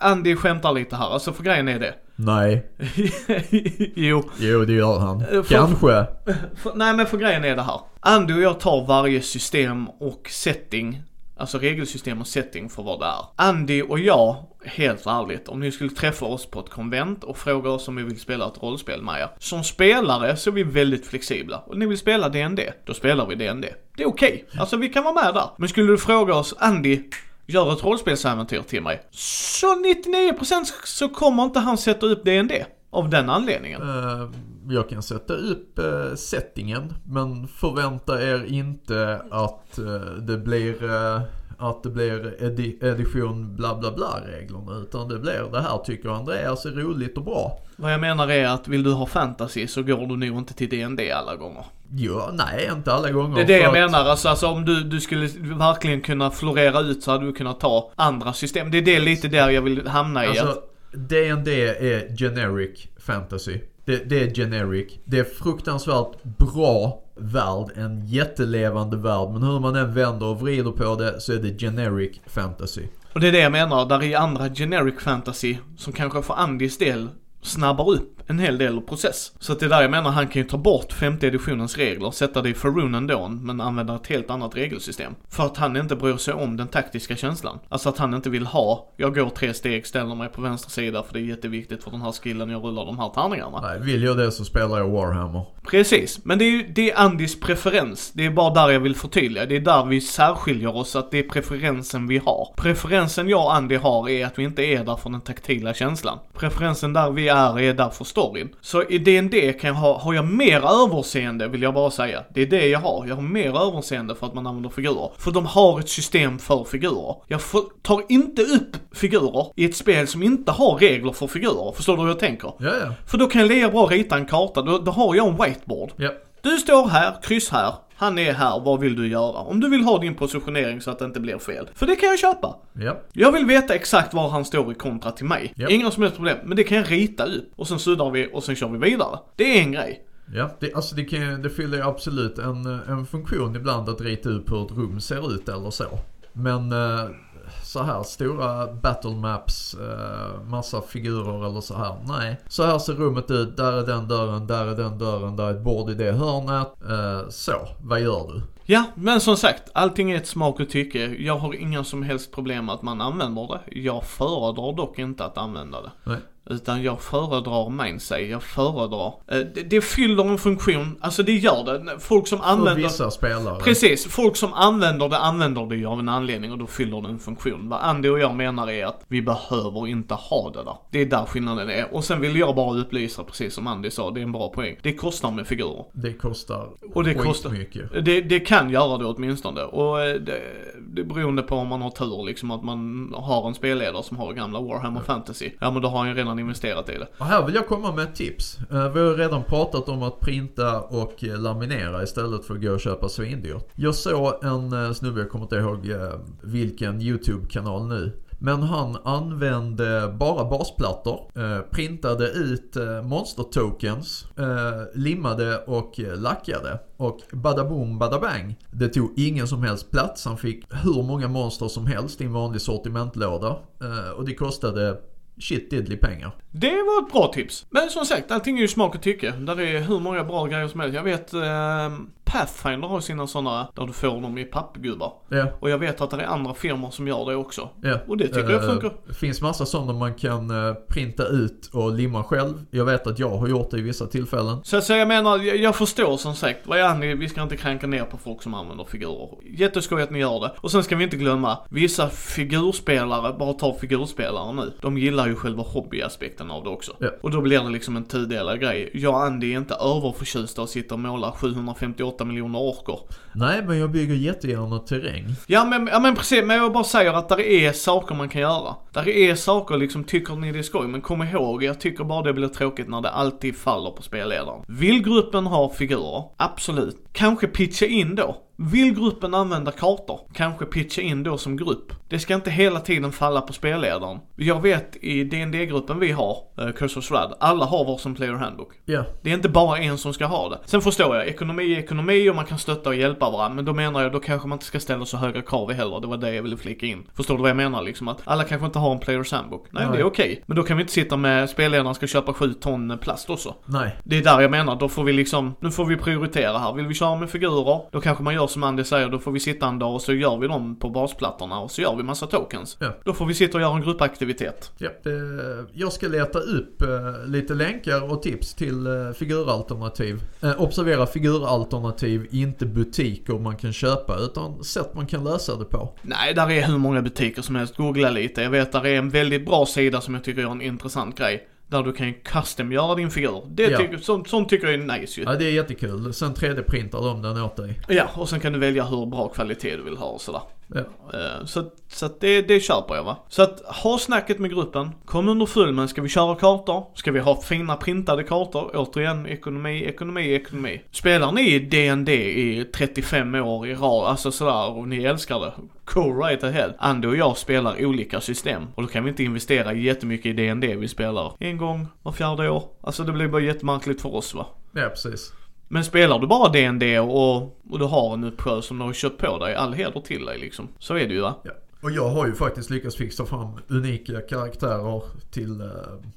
Andy skämtar lite här, alltså för grejen är det. Nej. (laughs) jo, Jo, det gör han. Eh, för- Kanske. (laughs) för, nej men för grejen är det här. Andy och jag tar varje system och setting, alltså regelsystem och setting för vad det är. Andy och jag, helt ärligt, om ni skulle träffa oss på ett konvent och fråga oss om vi vill spela ett rollspel med er. Som spelare så är vi väldigt flexibla. Och ni vill spela D&D, då spelar vi D&D. Det är okej. Alltså vi kan vara med där. Men skulle du fråga oss, Andy, gör ett rollspelsäventyr till mig. Så 99% så kommer inte han sätta upp D&D Av den anledningen. Uh, jag kan sätta upp uh, settingen men förvänta er inte att uh, det blir att det blir edi- edition bla bla bla reglerna utan det blir det här tycker Andreas är roligt och bra. Vad jag menar är att vill du ha fantasy så går du nog inte till D&D alla gånger. Ja, nej inte alla gånger. Det är det jag att- menar, alltså, alltså om du, du skulle verkligen kunna florera ut så hade du kunnat ta andra system. Det är det lite där jag vill hamna i. Alltså, D&D är generic fantasy. Det, det är generic. Det är fruktansvärt bra värld, en jättelevande värld. Men hur man än vänder och vrider på det så är det generic fantasy. och det är det jag menar, där är andra generic fantasy som kanske för Andys del snabbar upp en hel del process. Så att det är där jag menar, han kan ju ta bort femte editionens regler, sätta det i Faroon Dawn, men använda ett helt annat regelsystem. För att han inte bryr sig om den taktiska känslan. Alltså att han inte vill ha, jag går tre steg, ställer mig på vänster sida för det är jätteviktigt för den här skillen jag rullar de här tärningarna. Nej, vill jag det så spelar jag Warhammer. Precis, men det är ju det är Andys preferens. Det är bara där jag vill förtydliga. Det är där vi särskiljer oss, att det är preferensen vi har. Preferensen jag och Andy har är att vi inte är där för den taktila känslan. Preferensen där vi är, är där för storyn. Så i D&D kan jag ha, har jag mer överseende, vill jag bara säga. Det är det jag har. Jag har mer överseende för att man använder figurer. För de har ett system för figurer. Jag tar inte upp figurer i ett spel som inte har regler för figurer. Förstår du hur jag tänker? Ja, ja. För då kan jag lika bra rita en karta, då, då har jag en whiteboard. Ja. Du står här, kryss här, han är här, vad vill du göra? Om du vill ha din positionering så att det inte blir fel. För det kan jag köpa. Ja. Jag vill veta exakt var han står i kontra till mig. Ja. Inga som helst problem, men det kan jag rita ut. Och sen suddar vi och sen kör vi vidare. Det är en grej. Ja, det, alltså det, kan, det fyller ju absolut en, en funktion ibland att rita ut hur ett rum ser ut eller så. Men eh, så här stora battle maps, eh, massa figurer eller så här. Nej. Så här ser rummet ut, där är den dörren, där är den dörren, där är ett bord i det hörnet. Eh, så, vad gör du? Ja, men som sagt, allting är ett smak och tycke. Jag har inga som helst problem att man använder det. Jag föredrar dock inte att använda det. Nej. Utan jag föredrar Mindsay, jag föredrar. Eh, det, det fyller en funktion, alltså det gör det. Folk som För använder... vissa spelare. Precis, folk som använder det använder det ju av en anledning och då fyller det en funktion. Vad Andy och jag menar är att vi behöver inte ha det där. Det är där skillnaden är. Och sen vill jag bara upplysa, precis som Andy sa, det är en bra poäng. Det kostar med figurer. Det kostar Och det kostar- mycket. Det, det kan göra det åtminstone. Och eh, det, det beroende på om man har tur liksom att man har en spelledare som har gamla Warhammer Fantasy. Ja men då har han ju man investerat i det. Och här vill jag komma med ett tips. Eh, vi har redan pratat om att printa och eh, laminera istället för att gå och köpa svindyrt. Jag såg en eh, snubbe, jag kommer inte ihåg vilken YouTube-kanal nu. Men han använde bara basplattor, printade ut monster tokens, limmade och lackade. Och badaboom badabang. bang. Det tog ingen som helst plats. Han fick hur många monster som helst i en vanlig sortimentlåda. Och det kostade shit diddly pengar. Det var ett bra tips. Men som sagt, allting är ju smak och tycke. Där är hur många bra grejer som helst. Jag vet, eh, Pathfinder har sina sådana där du får dem i pappgubbar. Ja, Och jag vet att det är andra firmor som gör det också. ja. Och det tycker jag Eh, funkar. Det finns massa sådana man kan eh, printa ut och limma själv. Jag vet att jag har gjort det i vissa tillfällen. Så, så jag menar, jag, jag förstår som sagt, vad är vi ska inte kranka ner på folk som använder figurer. Jätteskoj att ni gör det. Och sen ska vi inte glömma, vissa figurspelare, bara ta figurspelare nu, de gillar ju själva hobbyaspekten av det också. Ja. Och då blir det liksom en tudelad grej. Jag och Andy är inte överförtjusta och sitter och målar 758 miljoner orker. Nej, men jag bygger jättegärna terräng. Ja men, ja men precis, men jag bara säger att där är saker man kan göra. Där är saker liksom, tycker ni det är skoj, men kom ihåg, jag tycker bara det blir tråkigt när det alltid faller på spelledaren. Vill gruppen ha figurer? Absolut. Kanske pitcha in då. Vill gruppen använda kartor? Kanske pitcha in då som grupp. Det ska inte hela tiden falla på spelledaren. Jag vet i dd gruppen vi har, uh, Curse of Strad, alla har varsin player handbook. Ja, Det är inte bara en som ska ha det. Sen förstår jag, ekonomi är ekonomi och man kan stötta och hjälpa varandra. Men då menar jag, då kanske man inte ska ställa så höga krav heller. Det var det jag ville flika in. Förstår du vad jag menar liksom? Att alla kanske inte har en players handbook. Nej, Nej. det är okej. Men då kan vi inte sitta med spelledaren ska köpa sju ton plast också. nej. Det är där jag menar, då får vi liksom, nu får vi prioritera här. Vill vi köra med figurer, då kanske man gör som Andy säger, då får vi sitta en dag och så gör vi dem på basplattorna och så gör vi massa tokens. Ja. Då får vi sitta och göra en gruppaktivitet. Ja, det, jag ska leta upp eh, lite länkar och tips till eh, figuralternativ. Eh, observera figuralternativ, inte butiker man kan köpa utan sätt man kan lösa det på. Nej, där är hur många butiker som helst. Googla lite. Jag vet där är en väldigt bra sida som jag tycker är en intressant grej. Där du kan custom-göra din figur. Det Ja. tycker, sånt, sånt tycker jag är nice ju. Ja, det är jättekul. Sen 3D-printar de den åt dig. Ja, och sen kan du välja hur bra kvalitet du vill ha och sådär. Ja. Eh, Så, så det, det köper jag va. Så att ha snacket med gruppen. Kom under full men ska vi köra kartor? Ska vi ha fina printade kartor? Återigen, ekonomi, ekonomi, ekonomi. Spelar ni D&D i 35 år i rad, alltså sådär, och ni älskar det? Go right ahead. Andy och jag spelar olika system. Och då kan vi inte investera jättemycket i D&D vi spelar en gång var fjärde år. Alltså det blir bara jättemärkligt för oss va. Ja, precis. Men spelar du bara DND och, och du har en uppsjö som du har köpt på dig, all heder till dig liksom. Så är det ju va? Ja. Och jag har ju faktiskt lyckats fixa fram unika karaktärer till eh,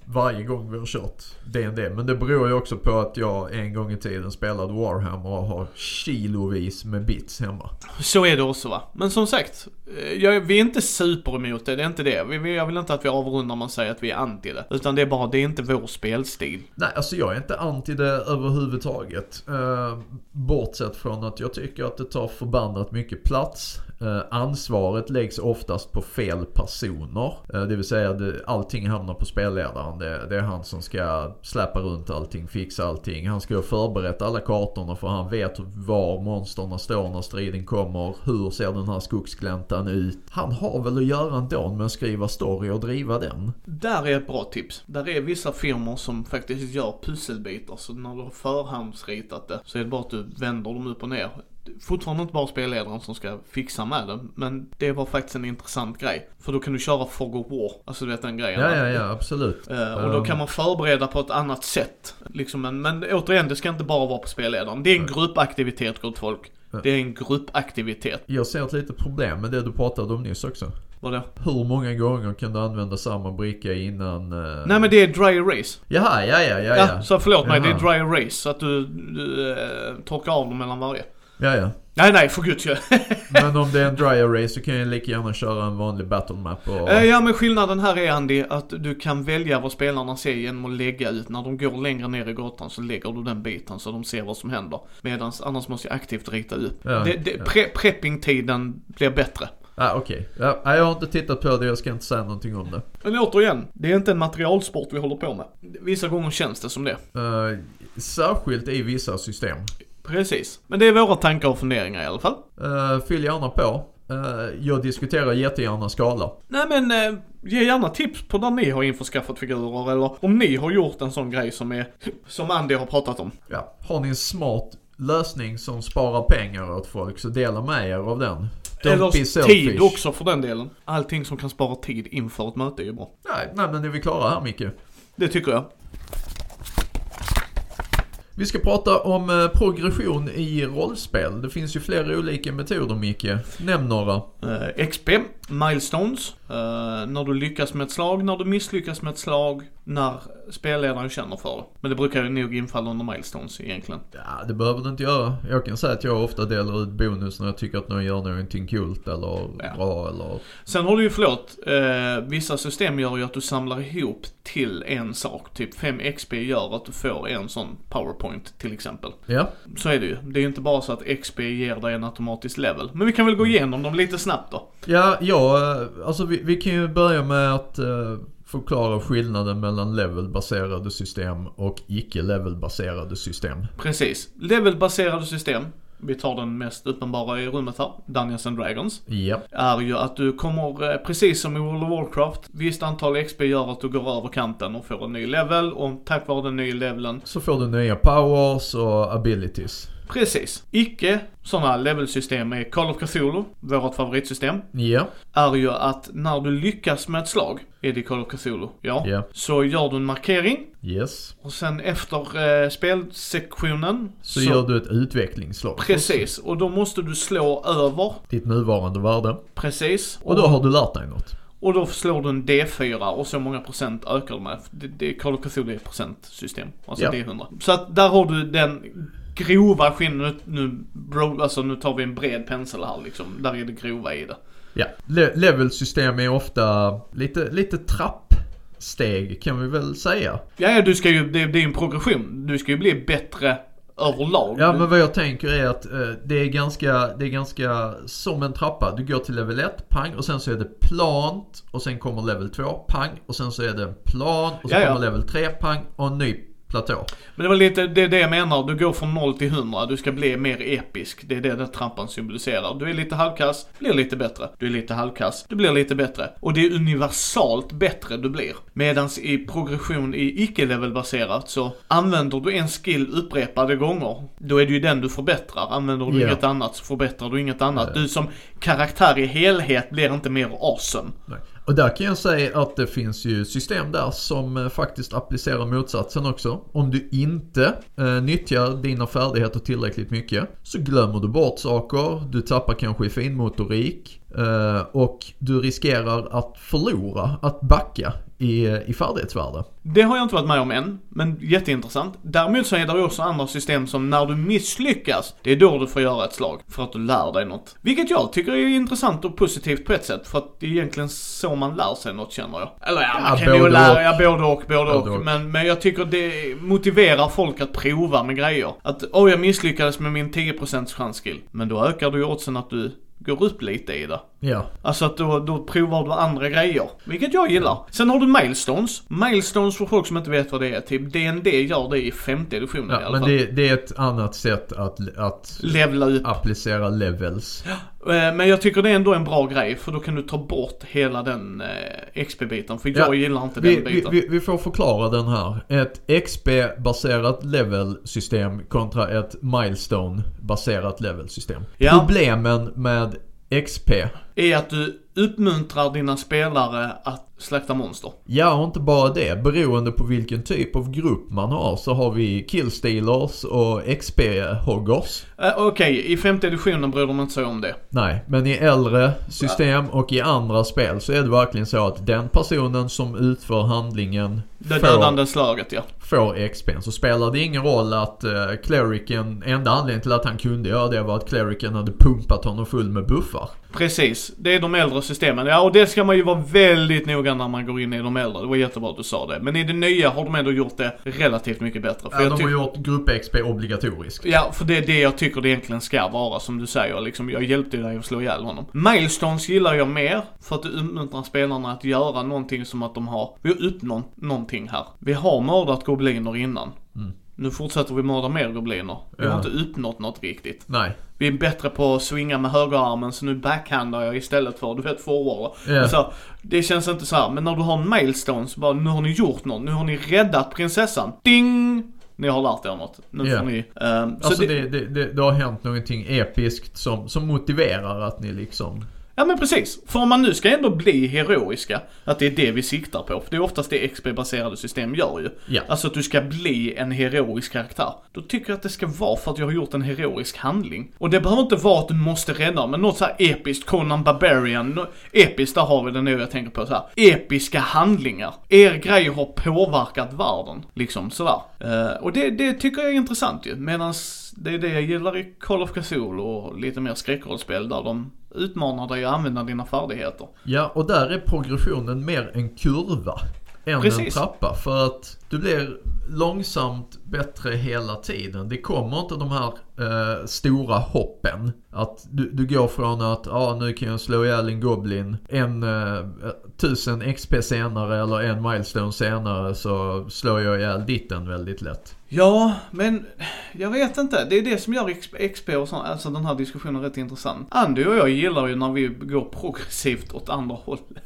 varje gång vi har kört D&D. Men det beror ju också på att jag en gång i tiden spelade Warhammer och har kilovis med bits hemma. Så är det också va. Men som sagt, eh, jag, vi är inte super emot det, det är inte det. Vi, jag vill inte att vi avrundar när man säger att vi är anti det. Utan det är bara, det är inte vår spelstil. Nej, alltså jag är inte anti det överhuvudtaget. Eh, bortsett från att jag tycker att det tar förbannat mycket plats. Eh, ansvaret läggs oftast på fel personer. Eh, det vill säga eh, allting hamnar på spelledaren. Det, det är han som ska släppa runt allting, fixa allting. Han ska ha förberett alla kartorna för han vet var monsterna står när striden kommer. Hur ser den här skogsgläntan ut? Han har väl att göra ändå med att skriva story och driva den. Där är ett bra tips. Där är vissa firmor som faktiskt gör pusselbitar. Så när du har förhandsritat det så är det bara att du vänder dem upp och ner. Fortfarande inte bara spelledaren som ska fixa med det. Men det var faktiskt en intressant grej. För då kan du köra Fog of War. Alltså du vet den grejen. Ja, ja, ja, absolut. Eh, och då Um, kan man förbereda på ett annat sätt. Liksom, men, men återigen, det ska inte bara vara på spelledaren. Det är en gruppaktivitet, gott folk. Det är en gruppaktivitet. Jag ser ett litet problem med det du pratade om nyss också. Vadå? Hur många gånger kan du använda samma bricka innan... Uh... Nej men det är dry erase. Jaha, ja, ja, ja, Ja, ja. så förlåt mig, det är dry erase. Så att du, du eh, torkar av dem mellan varje. Ja, ja. Nej, nej, för guds (laughs) skull. Men om det är en dry erase så kan jag lika gärna köra en vanlig battle map och... Eh, ja, men skillnaden här är Andy att du kan välja vad spelarna ser genom att lägga ut. När de går längre ner i gatan så lägger du den biten så de ser vad som händer. Medan annars måste jag aktivt rita upp. Ja, det, det, ja. pre, prepping-tiden blir bättre. Ah, okej. Ja, nej, jag har inte tittat på det, jag ska inte säga någonting om det. Men återigen, det är inte en materialsport vi håller på med. Vissa gånger känns det som det. Eh, särskilt i vissa system. Precis. Men det är våra tankar och funderingar i alla fall. Uh, fyll gärna på. Eh, jag diskuterar jättegärna skala. Nej men, eh, ge gärna tips på när ni har införskaffat figurer eller om ni har gjort en sån grej som är, som Andy har pratat om. Ja. Har ni en smart lösning som sparar pengar åt folk så dela med er av den. Don't eller tid också för den delen. Allting som kan spara tid inför ett möte är ju bra. Nej, nej men är vi klara här Micke? Det tycker jag. Vi ska prata om eh, progression i rollspel. Det finns ju flera olika metoder Micke. Nämn några. Eh, XP, Milestones, Eh, när du lyckas med ett slag, när du misslyckas med ett slag, när spelledaren känner för det. Men det brukar ju nog infalla under milestones egentligen. Ja, det behöver det inte göra. Jag kan säga att jag ofta delar ut bonus när jag tycker att någon gör någonting kul eller Ja. bra eller... Sen har du ju, förlåt, eh, vissa system gör ju att du samlar ihop till en sak. Typ 5 XP gör att du får en sån powerpoint till exempel. Ja, Så är det ju. Det är ju inte bara så att XP ger dig en automatisk level. Men vi kan väl gå igenom dem lite snabbt då. ja, ja eh, alltså vi, vi kan ju börja med att eh, förklara skillnaden mellan levelbaserade system och icke-levelbaserade system. Precis. Levelbaserade system, vi tar den mest uppenbara i rummet här, Dungeons and Dragons, Ja, är ju att du kommer, eh, precis som i World of Warcraft, visst antal XP gör att du går över kanten och får en ny level och tack vare den nya leveln, så får du nya powers och abilities. Precis. Icke sådana levelsystem är Call of Cthulhu, vårt favoritsystem, Ja, är ju att när du lyckas med ett slag, är det Call of Cthulhu, ja, Ja. så gör du en markering yes. och sen efter eh, spelsektionen Så, gör du ett utvecklingsslag. Precis, och då måste du slå över, Ditt nuvarande värde. precis. Och då har du lärt dig något. och då slår du en D4 och så många procent ökar du med. Det, det Call of Cthulhu är ett procentsystem. Alltså Ja. D100. Så att där har du den grova skillnaden. Nu, bro, alltså nu tar vi en bred pensel här liksom. Där är det grova i det. Ja, Le- levelsystem är ofta lite, lite trappsteg kan vi väl säga. Ja, du ska ju, det, det är en progression. Du ska ju bli bättre överlag. Ja men vad jag tänker är att eh, det, är ganska, det är ganska som en trappa. Du går till level 1, pang och sen så är det plant och sen kommer level 2, pang och sen så är det en plan och så Ja, ja. kommer level 3, pang och en ny platå. Men det var lite det, är det jag menar. Du går från 0 till 100. Du ska bli mer episk. Det är det den trappan symboliserar. Du är lite halvkass, blir lite bättre. Du är lite halvkass, du blir lite bättre. Och det är universalt bättre du blir. Medans i progression i icke-levelbaserat så använder du en skill upprepade gånger. Då är det ju den du förbättrar. Använder du Ja. inget annat så förbättrar du inget annat. Ja. Du som karaktär i helhet blir inte mer awesome. Nej. Och där kan jag säga att det finns ju system där som eh, faktiskt applicerar motsatsen också. Om du inte eh, nyttjar dina färdigheter tillräckligt mycket så glömmer du bort saker, du tappar kanske i finmotorik eh, och du riskerar att förlora, att backa i, i färdighetsvärde. Det har jag inte varit med om än, men jätteintressant. Däremot så är det också andra system som när du misslyckas, det är då du får göra ett slag. För att du lär dig något. Vilket jag tycker är intressant och positivt på ett sätt. För att det är egentligen så man lär sig något känner jag. Eller ja, man Ja, kan ju lära, ja både och, både, Både och. och. Men, men jag tycker det motiverar folk att prova med grejer. Att, åh jag misslyckades med min 10% chansskill. Men då ökar du ju oddsen att du går upp lite i det. Ja, Alltså att då, då provar du andra grejer. Vilket jag gillar. Sen har du milestones. Milestones för folk som inte vet vad det är. Typ DND gör det i femte editionen i ja alla men fall. det, det är ett annat sätt att, att Levla upp. applicera levels. Eh, Men jag tycker det är ändå en bra grej. För då kan du ta bort hela den eh, XP-biten. För Ja, jag gillar inte Vi, den biten. vi, vi får förklara den här. Ett XP-baserat levelsystem kontra ett milestone-baserat levelsystem. Ja. Problemen med XP, Är att du uppmuntrar dina spelare att slakta monster. ja och inte bara det. Beroende på vilken typ av grupp man har så har vi killstealers och XP-hoggers. Eh, Okej, i femte editionen bryr de inte sig om det. Nej, men i äldre system och i andra spel så är det verkligen så att den personen som utför handlingen Det får dödande slaget ja. Får XP. Så spelar det ingen roll att uh, clericen, enda anledningen till att han kunde göra det var att clericen hade pumpat honom full med buffar. Precis, det är de äldre systemen. Ja, och det ska man ju vara väldigt noga när man går in i de äldre. Det var jättebra att du sa det. Men i det nya har de ändå gjort det relativt mycket bättre. För Ja, de har gjort grupp-XP obligatoriskt. Ja, för det är det jag tycker det egentligen ska vara, som du säger. Liksom, jag hjälpte dig att slå ihjäl honom. Milestones gillar jag mer, för att det uppmuntrar spelarna att göra någonting som att de har, vi har uppnått någonting här. Vi har mördat gobliner innan. Mm. Nu fortsätter vi mörda mer gobliner. Vi har Ja. inte uppnått något riktigt. Nej. Vi är bättre på att swinga med högerarmen så nu backhandar jag istället för, du vet, forward. Ja. Alltså, det känns inte så här. men när du har en milestone så bara, nu har ni gjort något, nu har ni räddat prinsessan. Ding! Ni har lärt er något. Nu Ja. får ni... ehm, så Alltså det, det, det, det, det har hänt någonting episkt som, som motiverar att ni liksom... Ja men precis. För om man nu ska ändå bli heroiska, att det är det vi siktar på. För det är oftast det XP-baserade system gör ju. Ja. Alltså att du ska bli en heroisk karaktär. Då tycker jag att det ska vara för att jag har gjort en heroisk handling. Och det behöver inte vara att du måste rädda, men något så här episkt, Conan Barbarian. Episkt, där har vi det nu jag tänker på så här. Episka handlingar. Er grej har påverkat världen. Liksom sådär. Eh, och det, det tycker jag är intressant ju. Medans det är det jag gillar i Call of Cthulhu och lite mer skräckrollspel där de utmanar dig att använda dina färdigheter. Ja, och där är progressionen mer en kurva än en Precis. trappa. För att du blir långsamt bättre hela tiden. Det kommer inte de här eh, stora hoppen. Att du, du går från att, ah, nu kan jag slå ihjäl en Goblin. En eh, tusen XP senare eller en milestone senare så slår jag ihjäl ditten väldigt lätt. Ja, men jag vet inte. Det är det som gör XP och sånt, alltså den här diskussionen rätt intressant. Andy och jag gillar ju när vi går progressivt åt andra hållet.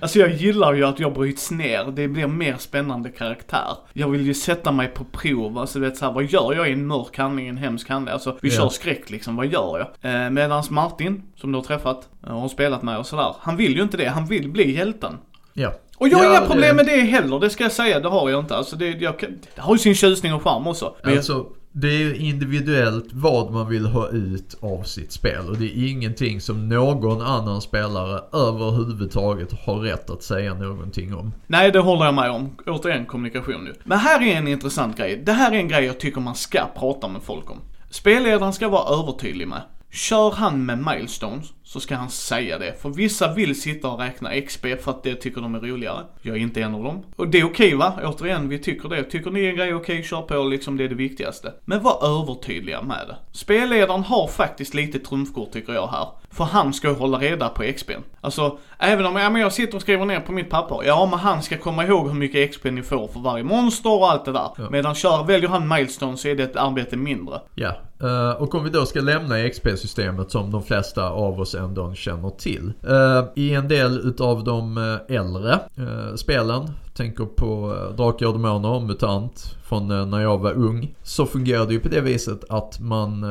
Alltså jag gillar ju att jag bryts ner, det blir mer spännande karaktär. Jag vill ju sätta mig på prov, alltså du vet såhär, vad gör jag i en mörk handling, en hemsk handling? Alltså vi Ja. kör skräck liksom, vad gör jag? Eh, Medans Martin, som du har träffat eh, och har spelat med och sådär, han vill ju inte det, han vill bli hjälten. Ja. Och jag har Ja, inga problem med det heller, det ska jag säga, det har jag inte. Alltså det, jag, kan- det har ju sin tjusning och charm också. Men jag, Alltså, det är ju individuellt vad man vill ha ut av sitt spel och det är ingenting som någon annan spelare överhuvudtaget har rätt att säga någonting om. nej, det håller jag med om. Återigen kommunikation nu. Men här är en intressant grej. Det här är en grej jag tycker man ska prata med folk om. Spelledaren ska vara övertydlig med. Kör han med milestones så ska han säga det. För vissa vill sitta och räkna XP för att det tycker de är roligare. Jag är inte en av dem. Och det är okej va? Återigen, vi tycker det. Tycker ni en grej är okej, kör på liksom, det är det viktigaste. Men var övertydliga med det. Spelledaren har faktiskt lite trumfkort tycker jag här. För han ska hålla reda på XP'n. Alltså, även om ja, men jag sitter och skriver ner på mitt papper. Ja, men han ska komma ihåg hur mycket XP ni får för varje monster och allt det där. Medan kör, väljer han milestone så är det ett arbete mindre. Ja, Uh, och om vi då ska lämna XP-systemet som de flesta av oss ändå känner till. Uh, I en del utav de eh, äldre uh, spelen, tänker på Drakar och Demoner och MUTANT från när jag var ung. Så fungerade det ju på det viset att man,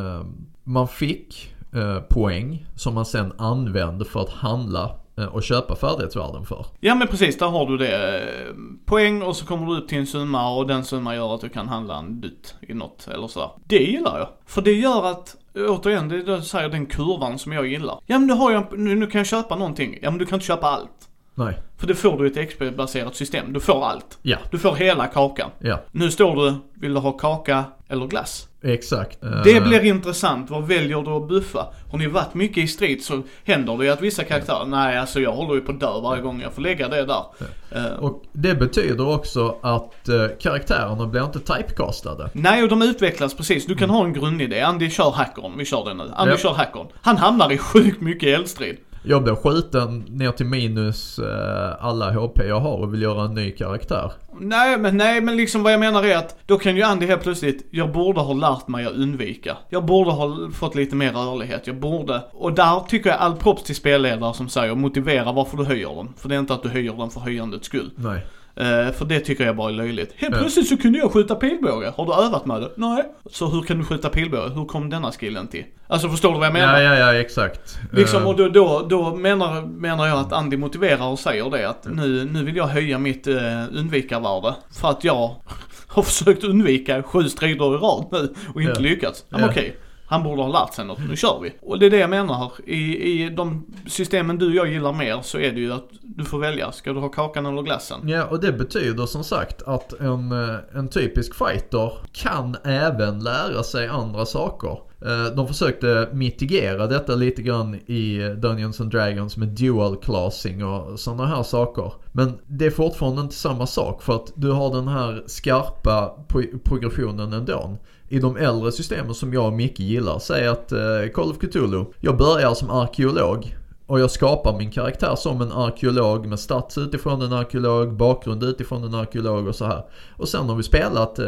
man fick poäng som man sen använde för att handla och köpa färdighetsvärden för. Ja men precis, där har du det. eh, Poäng och så kommer du upp till en summa och den summan gör att du kan handla en dutt i något eller sådär. Det gillar jag. För det gör att, återigen, det är säger den kurvan som jag gillar. Ja men nu har jag, nu, nu kan jag köpa någonting. Ja men du kan inte köpa allt. Nej, För det får du i ett XP-baserat system. Du får allt. ja, Du får hela kakan. ja, Nu står du, vill du ha kaka eller glass? Exakt. Eh, Det blir intressant. Vad väljer du att buffa? Har ni varit mycket i strid så händer det ju att vissa karaktärer, nej alltså jag håller ju på att dö varje gång jag får lägga det där. Eh, Och det betyder också att eh, karaktärerna blir inte typecastade. Nej, och de utvecklas precis. Du kan ha en grundidé. Andy kör hackern. Vi kör den nu. Andy Ja. kör hackern. Han hamnar i sjukt mycket eldstrid. Jag blir skjuten ner till minus eh, alla HP jag har och vill göra en ny karaktär. Nej, men nej, men liksom vad jag menar är att då kan ju Andy helt plötsligt, jag borde ha lärt mig att undvika. Jag borde ha fått lite mer rörlighet. Jag borde. Och där tycker jag all props till spelledare som säger motivera varför du höjer den. För det är inte att du höjer den för höjandets skull. Nej. Eh, för det tycker jag bara är löjligt. Helt plötsligt så kunde jag skjuta pilbåge. Har du övat med det? Nej. Så hur kan du skjuta pilbåge? Hur kom denna skillen till? Alltså förstår du vad jag menar? Ja, ja, ja, exakt. Liksom, Eh, och då, då, då menar, menar jag att Andy motiverar och säger det att nu, nu vill jag höja mitt uh, undvikarvärde. För att jag (laughs) har försökt undvika sju strider i rad nu och inte lyckats. Ja. Men okej, han borde ha lärt sig något, nu kör vi. Och det är det jag menar. I, I de systemen du och jag gillar mer så är det ju att du får välja. Ska du ha kakan eller glassen? Ja, och det betyder som sagt att en, eh, en typisk fighter kan även lära sig andra saker. Eh, de försökte mitigera detta lite grann i Dungeons and Dragons med dual classing och sådana här saker. Men det är fortfarande inte samma sak för att du har den här skarpa progressionen ändå. I de äldre systemen som jag och Micke gillar, säg att eh, Call of Cthulhu, jag börjar som arkeolog och jag skapar min karaktär som en arkeolog med stats utifrån en arkeolog, bakgrund utifrån en arkeolog och så här. Och sen har vi spelat eh,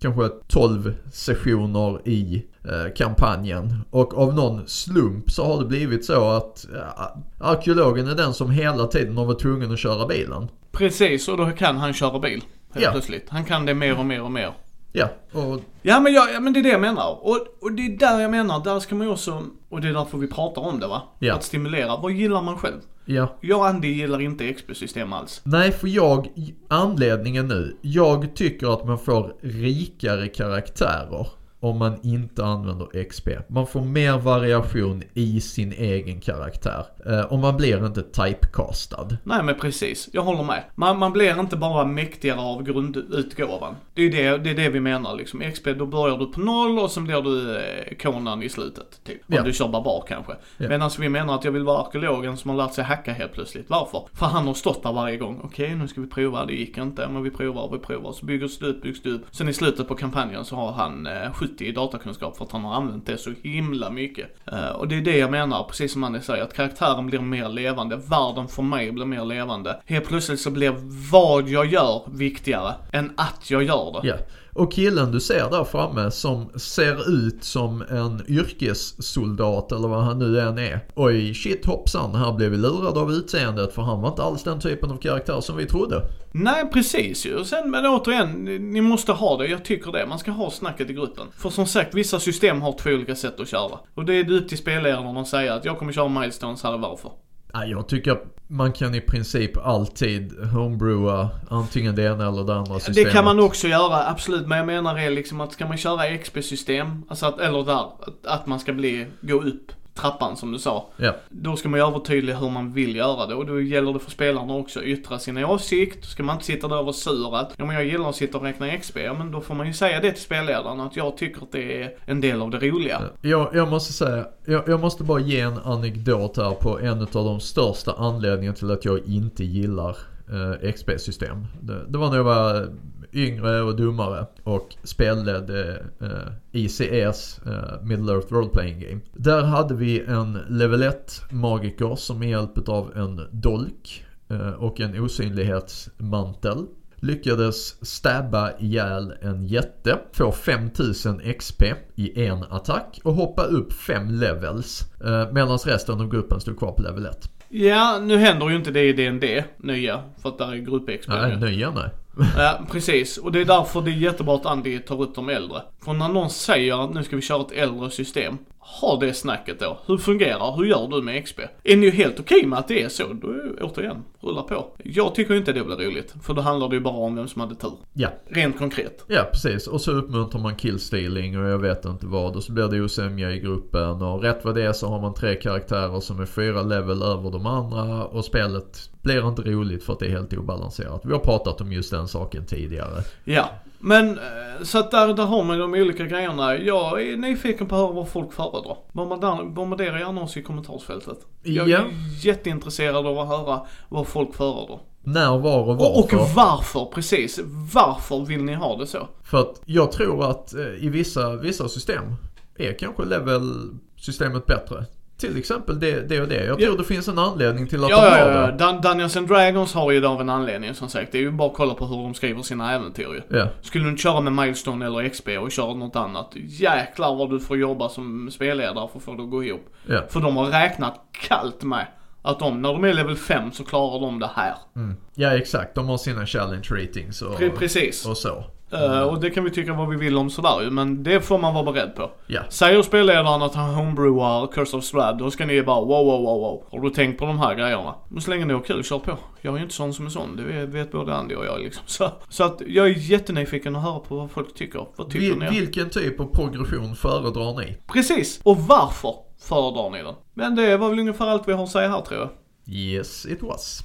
kanske 12 sessioner i eh, kampanjen. Och av någon slump så har det blivit så att eh, arkeologen är den som hela tiden har varit tvungen att köra bilen. Precis, och då kan han köra bil. Helt Ja. plötsligt. Han kan det mer och mer och mer. Ja, och Ja men, jag, ja, men det är det jag menar. Och, och det är där jag menar, där ska man ju också, och det är därför vi pratar om det va? Ja. Att stimulera, vad gillar man själv? ja. Jag och Andy gillar inte XP-system alls. Nej, för jag, anledningen nu, jag tycker att man får rikare karaktärer om man inte använder XP. Man får mer variation i sin egen karaktär. Eh, och man blir inte typecastad. Nej men precis, jag håller med. Man, man blir inte bara mäktigare av grundutgåvan. Det är det, det, är det vi menar liksom. XP, då börjar du på noll och sen blir du eh, konan i slutet. Typ. Om Ja. du kör barbar kanske. Ja. Medan vi menar att jag vill vara arkeologen som har lärt sig hacka helt plötsligt. Varför? För han har stått där varje gång. Okej, nu ska vi prova, det gick inte. Men vi provar vi provar. Så byggs det upp, byggs det upp. Sen i slutet på kampanjen så har han eh, 70 i datakunskap för att han har använt det så himla mycket. Eh, och det är det jag menar, precis som Annie säger, att karaktären blir mer levande. Världen för mig blir mer levande. Helt plötsligt så blir vad jag gör viktigare än att jag gör det. Yeah. Och killen du ser där framme som ser ut som en yrkessoldat eller vad han nu än är. Oj, shit hoppsan, här blev vi lurade av utseendet för han var inte alls den typen av karaktär som vi trodde. Nej, precis ju. Sen, men återigen, ni- måste ha det. Jag tycker det. Man ska ha snacket i gruppen. För som sagt, vissa system har två olika sätt att köra. Och det är upp till spelledaren att säga att jag kommer köra milestones, här och varför. Ja, jag tycker att man kan i princip alltid homebrewa antingen det ena eller det andra systemet. Det kan man också göra, absolut. Men jag menar är liksom att ska man köra XP-system, alltså att, eller där, att man ska bli, gå upp trappan som du sa. Ja, Då ska man ju övertydliga hur man vill göra det och då gäller det för spelarna också att yttra sin åsikt. Då ska man inte sitta där och vara sur att, ja men jag gillar att sitta och räkna XP. Ja men då får man ju säga det till spelledaren att jag tycker att det är en del av det roliga. jag, jag måste säga, jag, jag måste bara ge en anekdot här på en av de största anledningarna till att jag inte gillar eh, XP-system. Det, det var när jag var yngre och dummare och spelade eh, ICEs eh, Middle Earth Role Playing Game. Där hade vi en level 1 magiker som med hjälp av en dolk eh, och en osynlighetsmantel lyckades stabba ihjäl en jätte, få 5000 XP i en attack och hoppa upp 5 levels eh, medan resten av gruppen stod kvar på level 1. Ja, nu händer ju inte det i D&D nya, för att där är grupp-XP Nej, nya nej. Ja, precis. Och det är därför det är jättebra att Andy tar upp de äldre. För när någon säger att nu ska vi köra ett äldre system, ha det snacket då. Hur fungerar? Hur gör du med XP? Är ni ju helt okej med att det är så, då är återigen, rulla på. Jag tycker inte det blir roligt, för då handlar det ju bara om vem som hade tur. Ja, Rent konkret. ja precis. Och så uppmuntrar man killstealing och jag vet inte vad. Och så blir det osämja i gruppen och rätt vad det är så har man tre karaktärer som är fyra level över de andra och spelet blir inte roligt för att det är helt obalanserat. Vi har pratat om just den saken tidigare. Ja. Men, eh, så att där, där har man de olika grejerna. Jag är nyfiken på att höra vad folk föredrar. Bombardera, bombardera gärna oss i kommentarsfältet. Jag Ja. är jätteintresserad av att höra vad folk föredrar. När, var och Och, och varför. varför, precis. Varför vill ni ha det så? För att jag tror att eh, i vissa, vissa system är kanske level-systemet bättre. Till exempel det, det och det. Jag tror Ja. det finns en anledning till att Ja, de ja, har ja. det. Dun- Dungeons and Dragons har ju det av en anledning som sagt. Det är ju bara att kolla på hur de skriver sina äventyr ju. Ja. Skulle du inte köra med Milestone eller XP och köra något annat, jäklar vad du får jobba som spelledare för att få det att gå ihop. Ja. För de har räknat kallt med att de, när de är level 5 så klarar de det här. Mm. ja, exakt. De har sina challenge ratings och, Pre- precis. och så. Eh, och det kan vi tycka vad vi vill om sådär ju, men det får man vara beredd på. Ja. Säger spelledaren att han homebrewar Curse of Strad, då ska ni bara wow, wow, wow, wow. Har du tänkt på de här grejerna? Men så länge ni har kul, kör på. Jag är ju inte sån som är sån, det vet, vet både Andy och jag liksom. Så, så att jag är jättenyfiken att höra på vad folk tycker. Vad tycker Vil, ni? vilken typ av progression föredrar ni? Precis! Och varför föredrar ni den? Men det var väl ungefär allt vi har att säga här tror jag. Yes, it was.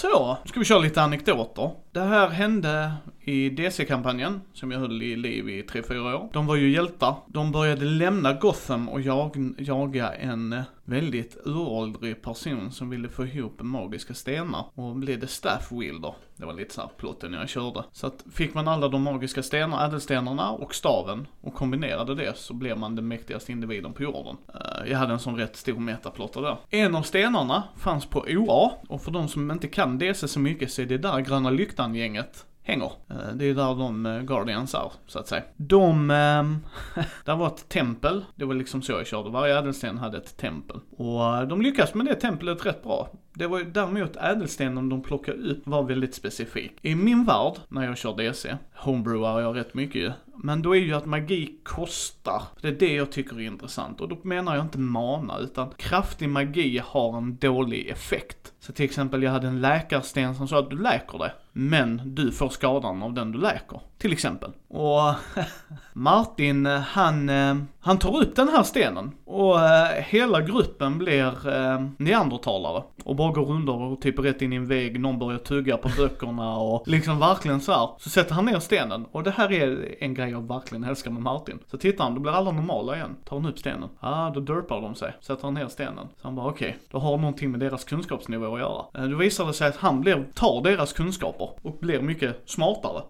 Så, nu ska vi köra lite anekdoter. Det här hände i DC-kampanjen, som jag höll i liv i 3-4 år. De var ju hjältar. De började lämna Gotham och jag, jaga en väldigt uråldrig person som ville få ihop magiska stenar och blev det staff wielder. Det var lite såhär plotten jag körde. Så att fick man alla de magiska stenar, ädelstenarna och staven och kombinerade det så blev man den mäktigaste individen på jorden. Eh, jag hade en sån rätt stor metaplotter där. En av stenarna fanns på OA och för de som inte kan DC så mycket så är det där Gröna Lyktan-gänget hänger. Eh, det är där de eh, Guardians är, så att säga. De, ehm, (laughs) där var ett tempel. Det var liksom så jag körde. Varje ädelsten hade ett tempel. Och eh, de lyckas med det templet rätt bra. Det var ju däremot ädelstenen de plockade upp var väldigt specifik. I min värld, när jag kör DC, homebrewar jag rätt mycket ju. Men då är ju att magi kostar. Det är det jag tycker är intressant. Och då menar jag inte mana, utan kraftig magi har en dålig effekt. Så till exempel, jag hade en läkarsten som sa att du läker det. Men du får skadan av den du läker. Till exempel. Och (laughs) Martin, han, eh, han tar upp den här stenen. Och eh, hela gruppen blir eh, neandertalare. Och bara går under och typ rätt in i en vägg, någon börjar tugga på böckerna och liksom verkligen så här. Så sätter han ner stenen. Och det här är en grej jag verkligen älskar med Martin. Så tittar han, då blir alla normala igen. Tar han upp stenen. Ah, då derpar de sig. Sätter han ner stenen. Så han bara okej, okay, då har någonting med deras kunskapsnivå att göra. Eh, då visar det sig att han blir, tar deras kunskaper och blir mycket smartare.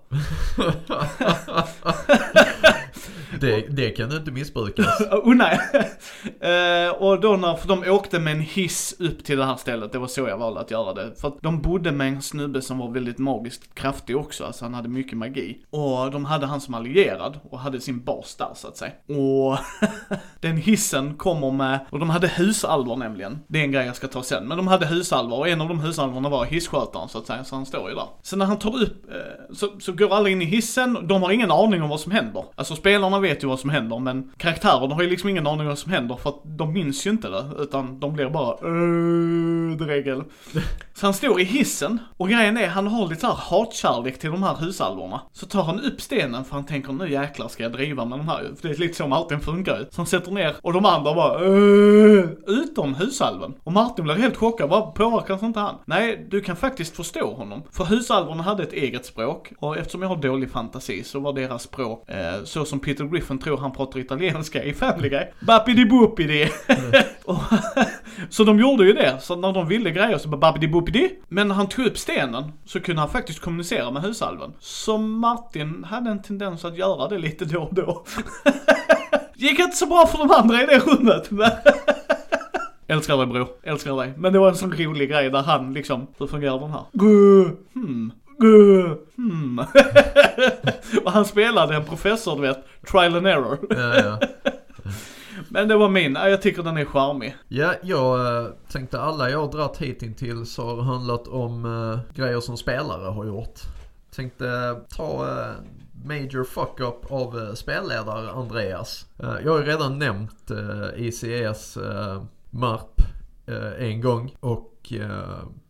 (laughs) (laughs) det, det kan inte missbrukas. (laughs) oh, nej. uh, och då när, för de åkte med en hiss upp till det här stället, det var så jag valde att göra det. För att de bodde med en snubbe som var väldigt magiskt kraftig också, alltså han hade mycket magi. Och de hade han som allierad och hade sin bas där så att säga. Och (laughs) den hissen kommer med, och de hade husalvor nämligen. Det är en grej jag ska ta sen, men de hade husalvor och en av de husalvorna var hisskötaren så att säga, så han står ju där. Så när han tar upp, uh, så, så går alla in i hissen, de har ingen aning om vad som händer. Alltså spelarna vet ju vad som händer men karaktärerna har ju liksom ingen aning om vad som händer för att de minns ju inte det. Utan de blir bara uh. Så han står i hissen och grejen är han har lite såhär hatkärlek till de här husalvorna. Så tar han upp stenen för han tänker nu jäklar ska jag driva med de här. För det är lite så Martin funkar ju. Så han sätter ner och de andra bara uh, utom husalven. Och Martin blir helt chockad, vad påverkas inte han? Nej, du kan faktiskt förstå honom. För husalvorna hade ett eget språk och eftersom jag har dålig fantasi så var deras språk eh, så som Peter Griffin tror han pratar italienska i Family Guy. Bappidi boopidi. Mm. (laughs) (laughs) så de gjorde ju det, så när de ville grejer så bara bappidi boopidi. Men när han tog upp stenen så kunde han faktiskt kommunicera med husalven. Så Martin hade en tendens att göra det lite då och då. (laughs) Gick inte så bra för de andra i det rummet. Men Älskar dig bror, älskar dig. Men det var en sån rolig grej där han liksom, hur fungerar den här? Hmm, Hmm. (laughs) och han spelade en professor, du vet, trial and error. ja, ja. (laughs) Men det var min, jag tycker den är charmig. Ja, jag äh, tänkte alla jag har dratt hittills har handlat om äh, grejer som spelare har gjort. Tänkte äh, ta äh, major fuck-up av äh, spelledare Andreas. jag har ju redan nämnt äh, MARP en gång och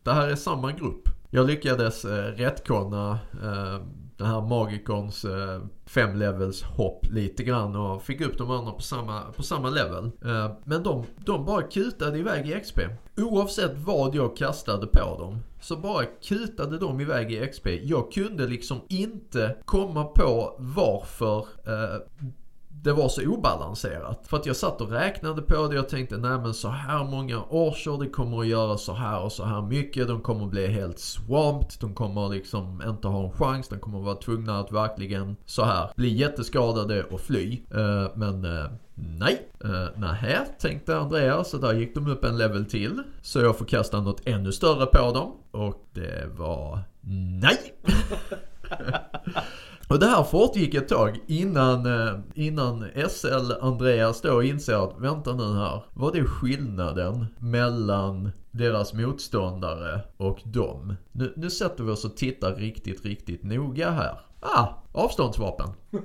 det här är samma grupp. Jag lyckades eh, rättkonna eh, den här Magikons eh, fem levels hopp lite grann och fick upp de andra på samma, på samma level. Eh, men de, de bara kutade iväg i XP. Oavsett vad jag kastade på dem så bara kutade de iväg i XP. Jag kunde liksom inte komma på varför eh, det var så obalanserat. För att jag satt och räknade på det och tänkte nej men så här många orcher, det kommer att göra så här och så här mycket. De kommer att bli helt swamped, de kommer liksom inte ha en chans. De kommer att vara tvungna att verkligen så här bli jätteskadade och fly. Uh, men uh, Nej, uh, nähä, tänkte Andreas. Så där gick de upp en level till. Så jag får kasta något ännu större på dem. Och det var nej. (laughs) (laughs) Och det här fortgick ett tag innan, eh, innan SL Andreas då inser att vänta nu här. Vad är skillnaden mellan deras motståndare och dem? Nu, nu sätter vi oss och tittar riktigt, riktigt noga här. Ah, avståndsvapen. (laughs)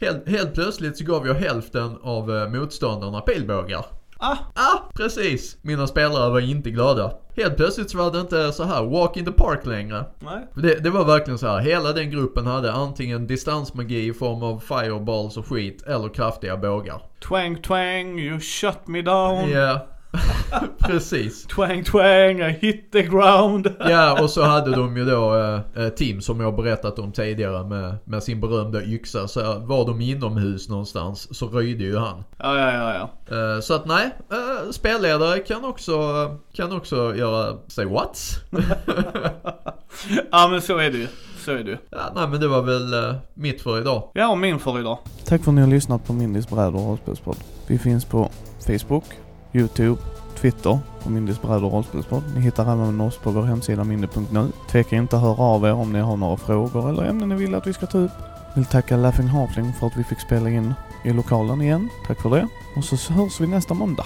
helt, helt plötsligt så gav jag hälften av eh, motståndarna pilbågar. Ah. ah, precis. Mina spelare var inte glada. Helt plötsligt så var det inte så här walk in the park längre. Nej. Det, det var verkligen så här. hela den gruppen hade antingen distansmagi i form av fireballs och skit eller kraftiga bågar. Twang twang, you shut me down. Yeah. (laughs) Precis. Twang twang, I hit the ground. (laughs) ja, och så hade de ju då eh, team som jag berättat om tidigare med, med sin berömda yxa. Så var de inomhus någonstans så röjde ju han. Ja, ja, ja, ja. Eh, så att nej, eh, spelledare kan också, kan också göra, say what? (laughs) ja men så är det ju. Så är det ju. Ja, nej men det var väl uh, mitt för idag. Ja, och min för idag. Tack för att ni har lyssnat på Mindys brädor och rollspelspodd. Vi finns på Facebook, Youtube, Twitter på Mindys bräd och rollspelspodd. Ni hittar även oss på vår hemsida mindy.nu. Tveka inte att höra av er om ni har några frågor eller ämnen ni vill att vi ska ta upp. Vill tacka Laughing Halfling för att vi fick spela in i lokalen igen. Tack för det. Och så hörs vi nästa måndag.